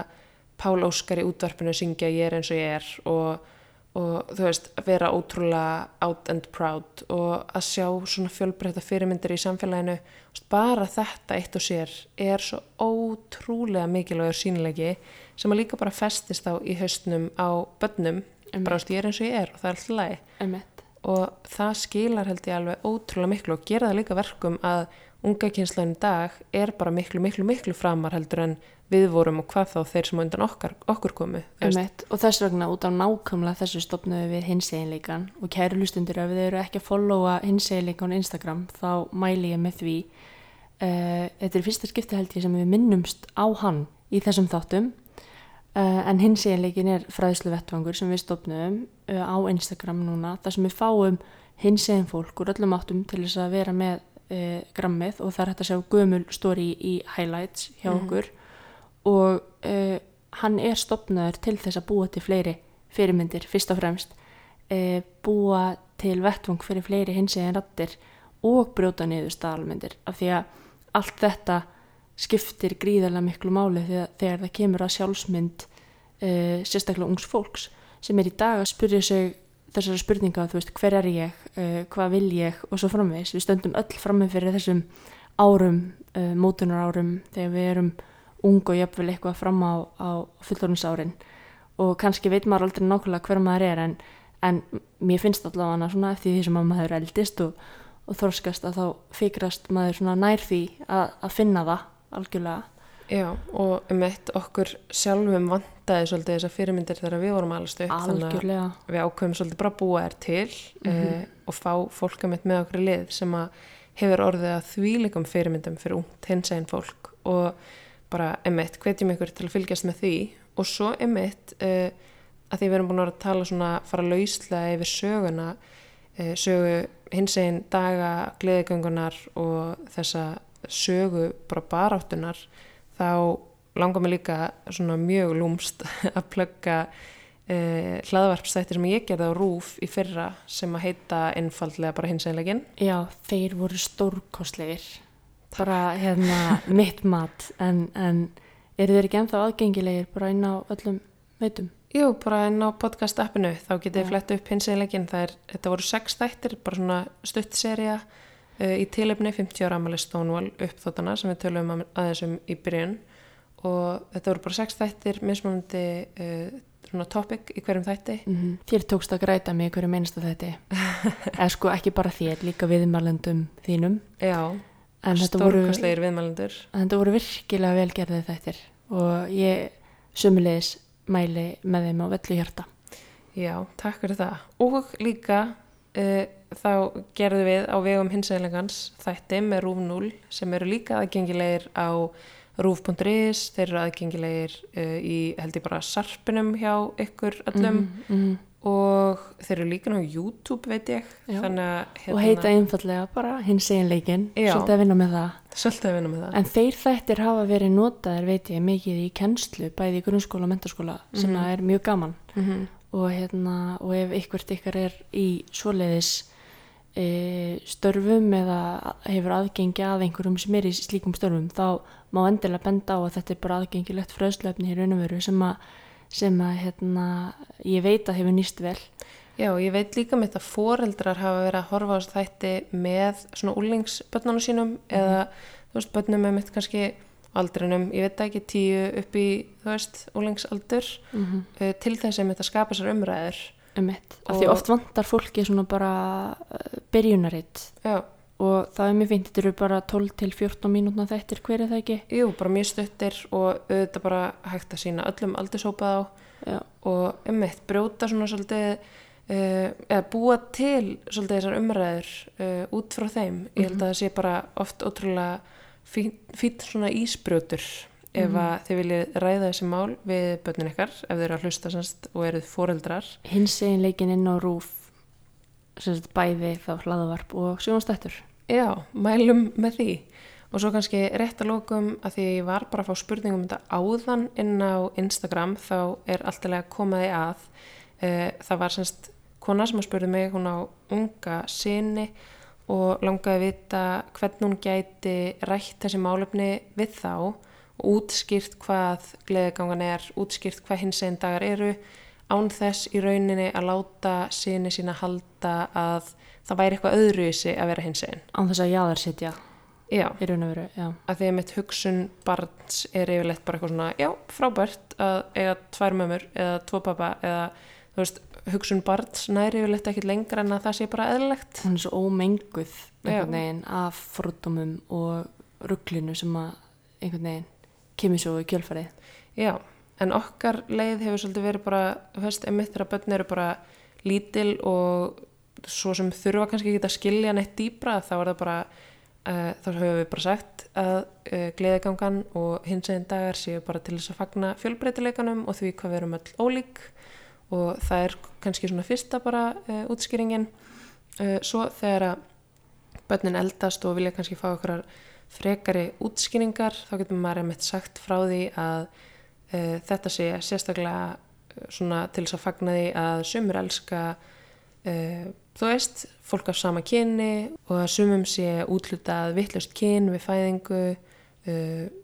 Pál Óskar í útvarpinu syngja ég er eins og ég er og, og þú veist, vera ótrúlega out and proud og að sjá svona fjölbreytta fyrirmyndir í samfélaginu. Bara þetta eitt og sér er svo ótrúlega mikilvægur sínilegi sem að líka bara festist á í haustnum á börnum. Bara veist, ég er eins og ég er og það er alltaf emitt og það skilar held ég alveg ótrúlega miklu og gera það líka verkum að unga kynslaðin í dag er bara miklu, miklu, miklu framar heldur en við vorum og hvað þá þeir sem undan okkar, okkur komu. Emitt, og þess vegna út á nákvæmlega þessu stopnaðu við hinseginleikan. Og kæru hlustundur ef þið eru ekki að followa hinseginleikan á Instagram þá mæli ég með því. Uh, þetta er fyrsta skipti held ég sem við minnumst á hann í þessum þáttum uh, en hinseginleikin er fræðslu vettvangur sem við stopnaðum uh, á Instagram núna þar sem við fáum hinsegin fólk úr öllum áttum til þess að vera með uh, grammið og það er hægt að sjá gömul story í highlights hjá okkur. Og uh, hann er stopnaður til þess að búa til fleiri fyrirmyndir fyrst og fremst. Uh, búa til vettvang fyrir fleiri hinsegin rattir og brjóta niður staðalmyndir af því að allt þetta skiptir gríðarlega miklu máli þegar, þegar það kemur að sjálfsmynd uh, sérstaklega ungs fólks sem er í dag að spyrja sig þessara spurninga, þú veist, hver er ég, uh, hvað vil ég og svo framvegis. Við stöndum öll frammi fyrir þessum árum, uh, mótunar árum, þegar við erum ung og jafnvel eitthvað fram á, á fullorðinsárin og kannski veit maður aldrei nákvæmlega hver maður er en, en mér finnst allavega svona eftir því sem að maður eldist og, og þorskast að þá fikrast maður svona nær því að, að finna það algjörlega. Já, og um eitt okkur sjálfum vantaði svolítið þessar fyrirmyndir þegar við vorum alveg upp Algjörlega. að við ákveðum svolítið bara að búa þær til mm og fá fólk um eitt með okkur í lið sem að hefur orðið að þvílikum fyrirmyndum fyrir ungt hinsegin fólk og bara emitt, hvetjum ykkur til að fylgjast með því og svo emitt uh, að því við erum búin að tala svona fara lauslega yfir söguna uh, sögu hinsegin daga gleðigöngunar og þessa sögu bara baráttunar þá langar mig líka svona mjög lúmst að plugga uh, hlaðvarpstættir sem ég gerði á RÚF í fyrra sem að heita einfaldlega bara hinseginlegin Já, þeir voru stórkostlegir. Bara hérna mitt mat. En, en eru þeir ekki ennþá aðgengilegir bara inn á öllum veitum? Jú, bara inn á podcast appinu þá getið þið flett upp hinseginlegin það er, þetta voru sex þættir, bara svona stutt seria uh, í tilefni 50 ára amali Stonewall uppþóttana sem við tölum aðeins um í byrjun. Og þetta voru bara sex þættir mismunandi uh, topic í hverjum þætti. Mm Þér tókst að græta mig hverju meinstu þetta eða sko ekki bara þér, líka viðmælendum þínum. Já, stórkostlegir viðmælendur. En þetta voru virkilega velgerðið þættir. Og ég sömulegis mæli með þeim á vellu hjarta. Já, takk fyrir það. Og líka þá gerðum við á vegum hinsæðilegans þætti með Rúf 0 sem eru líka aðgengilegir á rúf.is, þeir eru aðgengilegir uh, í held ég bara sarpinum hjá ykkur öllum mm -hmm. og þeir eru líka á YouTube veit ég Já. þannig að og heita einfallega bara hins egin leikin Já. svolítið að vinna með það svolítið að vinna með það en þeir þættir hafa verið notaðir veit ég mikið í kennslu bæði í grunnskóla og mentaskóla sem Mhm. er mjög gaman mm -hmm. Og, hérna, og ef ykkvert ykkar er í svoleiðis e, störfum eða hefur aðgengi að einhverjum sem er í slíkum störfum þá má endilega benda á að þetta er bara aðgengilegt fröðslöfni hér unnumveru sem að, sem að hérna, ég veit að hefur nýst vel. Já, ég veit líka mitt að foreldrar hafa verið að horfa á þætti með svona úlingsbönnunum sínum eða, þú veist, bönnum með mitt kannski aldrinum, ég veit ekki tíu upp í, þú veist, úlingsaldur mm -hmm. uh, til þess að mitt að skapa sér umræður. Um mitt af því oft vantar fólki svona bara uh, byrjunaritt Já, og það er mjög fint, þetta eru bara 12 til 14 mínútna þættir, hver er það ekki? jú, bara mjög stuttir og auðvitað bara hægt að sína öllum aldursópað á. Já, og um mitt brjóta svona svolítið uh, eða búa til svolítið þessar umræður uh, út frá þeim. Ég held að það sé bara oft ótrúlega fín svona ísbrjótur ef að þið viljið ræða þessi mál við börnin ykkar ef þið eru að hlusta semst og eruð foreldrar. Hins egin leikin inn á rúf sem sagt bæði þá hlaðavarp og sjónastættur já, mælum með því. Og svo kannski rétt að lókum að því ég var bara að fá spurningum um þetta áðan inn á Instagram þá er alltilega komaði að uh, það var semst kona sem að spurði mig hún á unga sinni og langaði að vita hvernig hún gæti rætt þessi málefni við þá og útskýrt hvað gleðigangan er, útskýrt hvað hins einn dagar eru án þess í rauninni að láta sinni sína halda að það væri eitthvað öðruvísi að vera hins einn. án þess að jáðar sitja Já, í raun og veru, já. að því að mitt hugsun barns er yfirleitt bara eitthvað svona, já, frábært að eiga tvær mömur eða tvo pappa eða, þú veist, hugsun barns næri yfirleitt ekkit lengra en að það sé bara eðlilegt. Hún er svo ómenguð einhvern veginn af fordómum og rugglinu sem að einhvern veginn kemur svo í kjölfarið. Já, en okkar leið hefur svolítið verið bara, veist, emitt þegar börn eru bara lítil og svo sem þurfa kannski ekki að skilja neitt dýbra, þá er það bara, uh, þá höfum við bara sagt að uh, gleðigangan og hins eginn dagar séu bara til þess að fagna fjölbreytileikanum og því hvað við erum öll ólík og það er kannski svona fyrsta bara uh, útskýringin. Uh, svo þegar að börnin eldast og vilja kannski fá okkur frekari útskýringar, þá getur maður einmitt sagt frá því að uh, þetta sé sérstaklega svona til þess að fagna því að sumur elska þú veist, fólk af sama kyni og að sumum sé útlutað vittlust kyn við fæðingu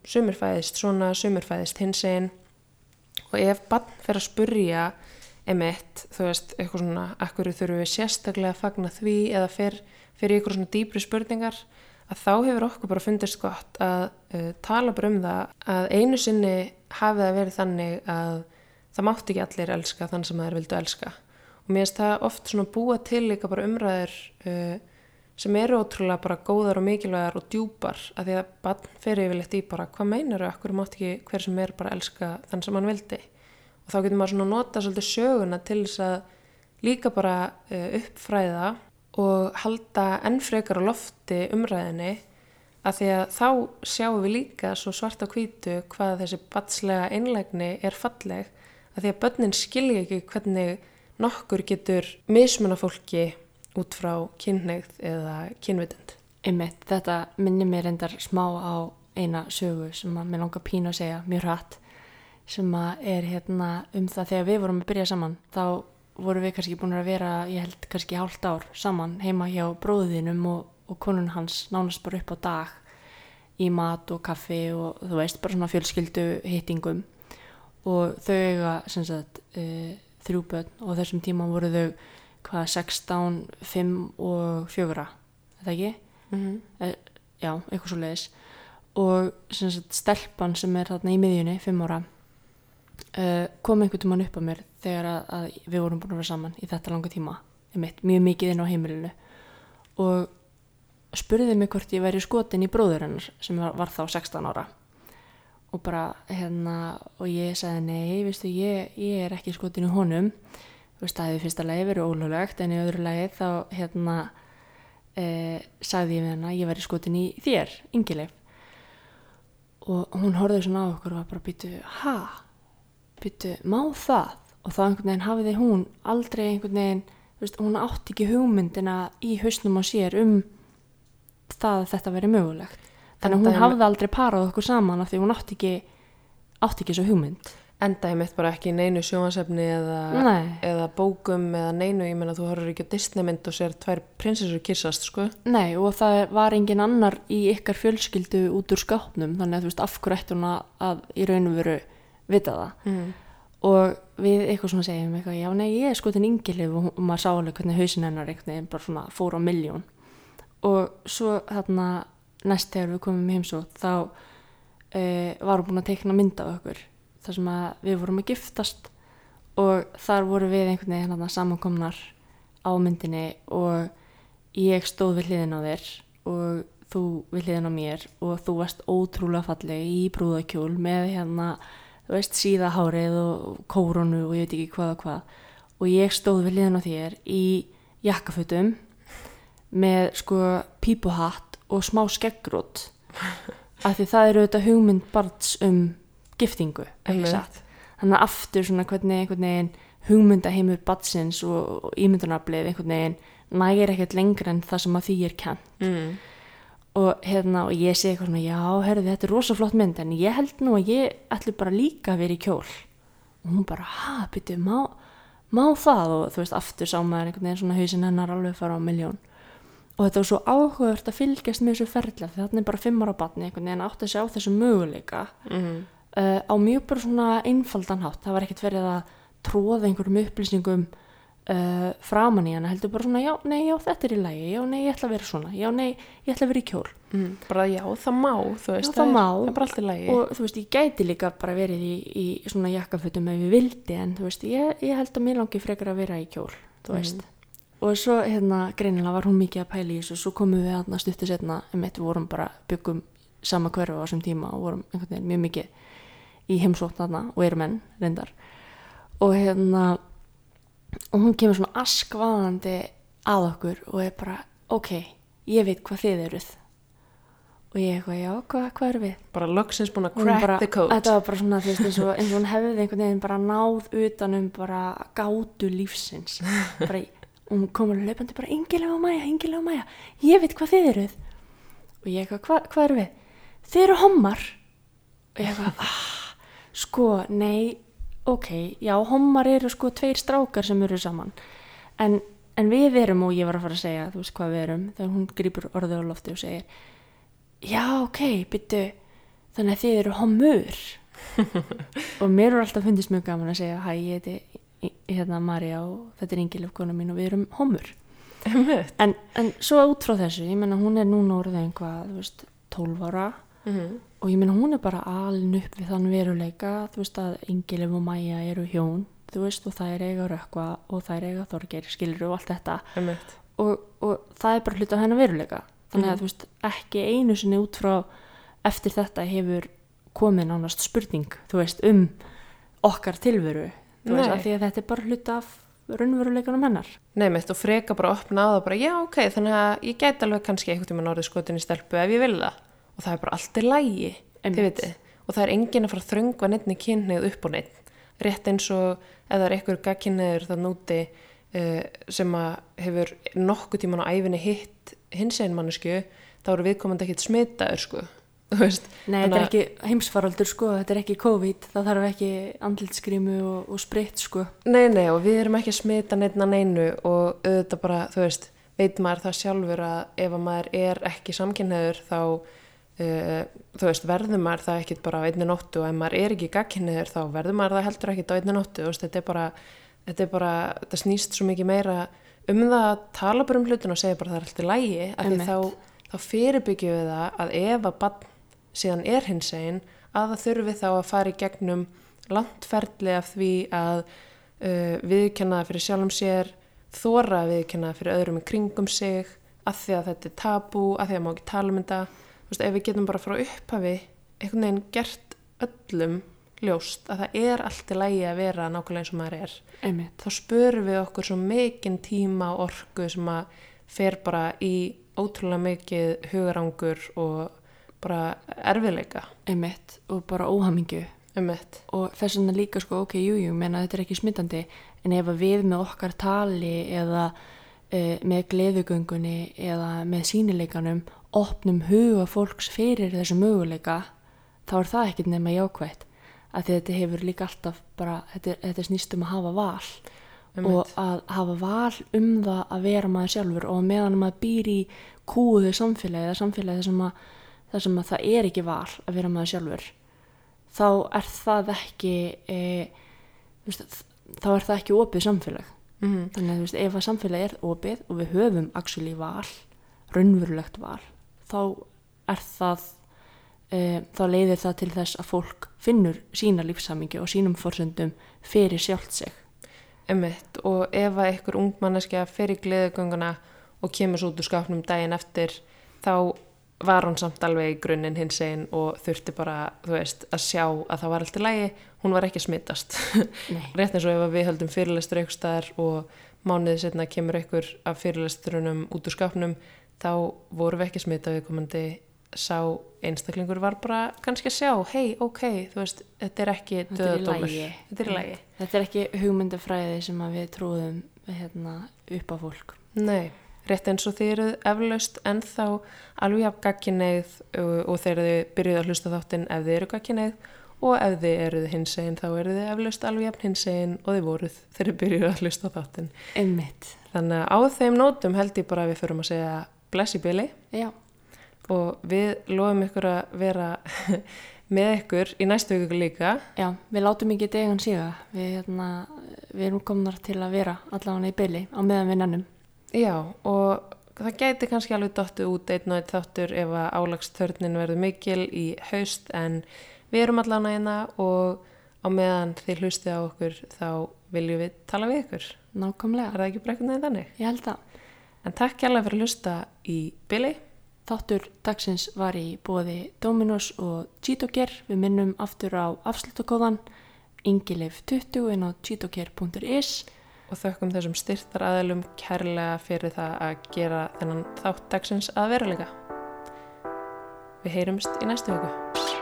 sumur fæðist svona, sumur fæðist hins einn og ef barn fer að spurja emitt, þú veist, eitthvað svona akkur þurfum við sérstaklega að fagna því eða fer, í eitthvað svona dýpri spurningar að þá hefur okkur bara fundist gott að uh, tala bara um það að einu sinni hafi það verið þannig að það mátti ekki allir elska þann sem þær vildu elska. Og mér finnst það oft svona búa til líka bara umræður uh, sem eru ótrúlega bara góðar og mikilvægar og djúpar að því að barn fer yfirleitt í bara hvað meinar þau, akkur mátti ekki hver sem er bara elska þann sem hann vildi og þá getur maður svona nota svolítið söguna til þess að líka bara uh, uppfræða og halda enn frekar á lofti umræðinni að því að þá sjáum við líka svo svart á hvítu hvað þessi batslega einlægni er falleg að því að börnin skilja ekki hvernig nokkur getur mismunna fólki út frá kynneigð eða kynvitund. Einmitt, þetta minnir mér endar smá á eina sögu sem að mér langar pínu að segja mjög hratt sem er hérna um það þegar við vorum að byrja saman þá vorum við kannski búin að vera ég held kannski hálft ár saman heima hjá bróðinum og, og konun hans nánast bara upp á dag í mat og kaffi og þú veist bara svona fjölskyldu hittingum og þau eiga sem sagt uh, þrjú börn og þessum tíma voru þau hvað 16, 5 og 4 þetta ekki? Mm -hmm. já, eitthvað svo leiðis og sem sagt, stelpan sem er þarna í miðjunni, fimm ára uh, kom einhvern tímann upp á mér þegar að, að við vorum búin að vera saman í þetta langa tíma, einmitt, mjög mikið inn á heimilinu. Og spurði mig hvort ég væri skotin í bróður hennar sem var, var þá 16 ára. Og bara hérna og ég sagði nei, veistu, ég, ég er ekki skotin í honum. Þú veist, það hefði fyrsta lagi verið ólulegt en í öðru lagi þá hérna e, sagði ég við hennar ég væri skotin í þér, yngileg og hún horfði svona á okkur og var bara býtu, ha býtu, má það? Og þá einhvern veginn hafiði hún aldrei einhvern veginn, veist, hún átti ekki hugmyndina í hausnum á sér um það að þetta veri mögulegt. Þannig að hún er- hafði aldrei parað okkur saman af því hún átti ekki átti ekki svo hugmynd. Enda ég mitt bara ekki í neinu sjónasefni eða, eða bókum eða neinu, ég meina þú horfur ekki á Disney mynd og sér tvær prinsessur kissast sko. Nei og það var engin annar í ykkar fjölskyldu út úr skápnum. Þannig að þú veist af hverju ætti hún að, í raun og veru vita það. Mm. og við eitthvað svona segjum eitthvað, já nei ég er skotin yngilif og, og maður sá alveg hvernig hausin hennar veginn bara svona fór á miljón og svo þarna næst þegar við komum í heimsótt þá e, var hún búin að teikna mynd af okkur þar sem við vorum að giftast. Og þar voru við einhvern veginn þarna samankomnar á myndinni og ég stóð við hliðin á þér og þú við hliðin á mér og þú varst ótrúlega falleg í brúðakjól með hérna þú veist, síðahárið og kóronu og ég veit ekki hvað og hvað. Og ég stóð við liðan á þér í jakkafutum með sko pípuhatt og smá skeggrót af því það eru þetta hugmynd barns um giftingu þannig að aftur svona hvernig einhvern veginn hugmyndaheimur barnsins og, og ímyndunarblið einhvern veginn nægir ekkert lengra en það sem að því er kent Mm. Og hérna og ég segi eitthvað svona já, herðu þetta er rosa flott mynd en ég held nú að ég ætli bara líka að vera í kjól. Og hún bara, ha, byrju, má, má það? Og þú veist, aftur sá maður einhvern veginn svona hausinn hennar alveg fara á miljón og þetta var svo áhugavert að fylgjast með þessu ferla því þarna er bara fimm ára batni einhvern veginn átt að sjá þessu möguleika Mm. uh, á mjög bara svona einfaldan hátt. Það var ekkert verið að tróða einhverjum upplýsingum uh, framan í hana heldur bara svona, já, nei, já, þetta er í lagi já, nei, ég ætla að vera svona, já, nei, ég ætla að vera í kjól Mm. bara já, það má þú veist, Já, það er, má. það er bara allt í lagi og þú veist, ég gæti líka bara verið í, í svona jakkafötum ef ég vildi en þú veist, ég, ég held að mér langi frekar að vera í kjól, þú veist og svo hérna greinilega var hún mikið að pæla í þessu svo komum við hérna stuttu setna um eitt við vorum bara byggum sama hverfu á þessum tíma og vorum einhvern veginn mjög mikið í heimsótt þarna og erum enn reyndar og hérna og hún kemur svona askvaðandi að okkur og er bara ok, ég veit hvað þið eruð. Og ég eitthvað, já, hvað, hvað eru við? bara loksins búin að crack bara, the code. þetta var bara svona þú veist, eins og, eins og hún hefði einhvern veginn bara náð utanum bara gátu lífsins. Bara, hún komur löpandi bara yngilega mæja, yngilega mæja ég veit hvað þið eruð. Og ég eitthvað, hva, hvað eru við? þið eru hommar. Og ég eitthvað, ah, sko, nei ok, já, hommar eru sko tveir strákar sem eru saman. En, en við erum og ég var að fara að segja þú veist hvað við erum, þegar hún grýpur orðið á lofti og segir já, ok, byttu þannig að þið eru hommur. Og mér er alltaf fundist mjög gaman að segja hæ, ég heiti hérna Marja og þetta er Ingilöf kona mín og við erum Einmitt. en, en svo út frá þessu, ég menna hún er núna orðið einhvað, þú veist, 12 ára Mhm. og ég menna hún er bara alin upp við þann veruleika, þú veist að Ingilöf og Maja eru hjón, þú veist og það er eiga rökkva og það er eiga þorgir skilur og allt þetta og, og það er bara hluta hennar veruleika þannig að þú veist, ekki einu sinni út frá eftir þetta hefur komið nánast spurning þú veist, um okkar tilveru þú veist, Nei. af því að þetta er bara hluta af raunveruleikanum hennar Nei, mitt og freka bara opna á það bara, já, ok, þannig að ég gæti alveg kannski einhvern tímann orðið skotin í stelpu ef ég vil það. Og það er bara allt í lægi. Og það er enginn að fara að þröngva neittni kynneið upp og neitt. Rétt eins og það er einhver gagkynneður það núti uh, sem að hefur nokkuð tíman á æfinni hitt hins einn mannesku, þá eru viðkomandi ekkit smitaður, sko. Nei, þetta er ekki heimsfaraldur sko, þetta er ekki COVID það þarf ekki andlitskrímu og, og spritt sko Nei, nei, og við erum ekki að smita neitt að neinu og auðvitað bara, þú veist, veit maður það sjálfur að ef að maður er ekki samkynneður þá, uh, þú veist, verður maður það ekkit bara á einni nóttu og ef maður er ekki gagkynneður þá verður maður það heldur ekkit á einni nóttu, veist, þetta er bara, þetta er bara, þetta snýst svo mikið meira um það að tala bara um hlutin og segja bara það er alltaf lægi, af því þá, þá fyrirbyggjum við það að ef að bann síðan er hins einn að það þurfi þá að fara í gegnum langt ferli af því að uh, viðkenna það fyrir sjálfum sér, þóra að viðkenna það fyrir öðrum í kringum sig, að því að þetta er tabú, að því að má ekki tala um þetta. Veist, ef við getum bara frá upphafi einhvern veginn gert öllum ljóst að það er allt í lægi að vera nákvæmlega eins og maður er einmitt, þá spörum við okkur svo mikinn tíma og orku sem að fer bara í ótrúlega mikið hugarangur og bara erfiðleika. Einmitt og bara óhamingju. Um mitt. og þess vegna líka sko, ok, jú, jú, menna þetta er ekki smittandi en ef við með okkar tali eða með gleðugöngunni eða með sínileikanum opnum huga fólks fyrir þessu möguleika þá er það ekkert nema jákvætt. Að því þetta hefur líka alltaf bara, þetta, þetta snýst um að hafa val Um og að hafa val um það að vera maður sjálfur og meðan maður býr í kúðu samfélagi eða samfélagi þar sem að, þar sem að það er ekki val að vera maður sjálfur þá er það ekki e, veist, þá er það ekki opið samfélag mm þannig að þú veist, ef að samfélagi er opið og við höfum actually val raunverulegt val þá er það e, þá leiðir það til þess að fólk finnur sína lífsamingi og sínum forsöndum fyrir sjálft sig. Einmitt, og ef að einhver ungmanneskja fer í gleðugönguna og kemur svo út úr skápnum daginn eftir þá var hún samt alveg í grunninn hins einn og þurfti bara, þú veist, að sjá að það var allt í lægi, hún var ekki að smittast rétt eins og ef við höldum fyrirlestur eitthvað staðar og mánuðið setna kemur einhver af fyrirlesturunum út úr skápnum þá voru við ekki smittað viðkomandi. Sá einstaklingur var bara kannski að sjá, hei, ok, þú veist þetta er ekki döðadómur þetta er í lægi Þetta er ekki hugmyndafræði sem við trúðum hérna, upp á fólk. Nei, rétt eins og þið eruð eflaust ennþá alveg af gagkineið og, og þegar þið byrjuð að hlusta þáttinn ef þið eru gagkineið og ef þið eruð hinsegin þá eruð þið eflaust alveg af hinsegin og þið voruð þegar þið byrjuð að hlusta þáttinn. Einmitt. Þannig að á þeim nótum held ég bara að við förum að segja bless í byli Já, og við lofum ykkur að vera með ykkur í næstu ykkur líka. já, við látum ekki degan síga. Við, hérna, við erum komnar til að vera allavega í byli á meðan við nennum. Já, og það gæti kannski alveg dottu út einn og einn þáttur ef að álagstörnin verður mikil í haust en við erum allan aðeina og á meðan þið hlustið á okkur þá viljum við tala við ykkur. Er Nákvæmlega. það ekki brekkum neginn þannig? Ég held að En takk kærlega fyrir að hlusta í Billy. þáttur dagsins var í bóði Dominos og Cheetoker. Við minnum aftur á afslutakóðan ingilif 20 inn á cheetoker.is og þökkum þessum styrtar aðelum kærlega fyrir það að gera þennan þátt dagsins að veruleika. Við heyrumst í næstu hugu.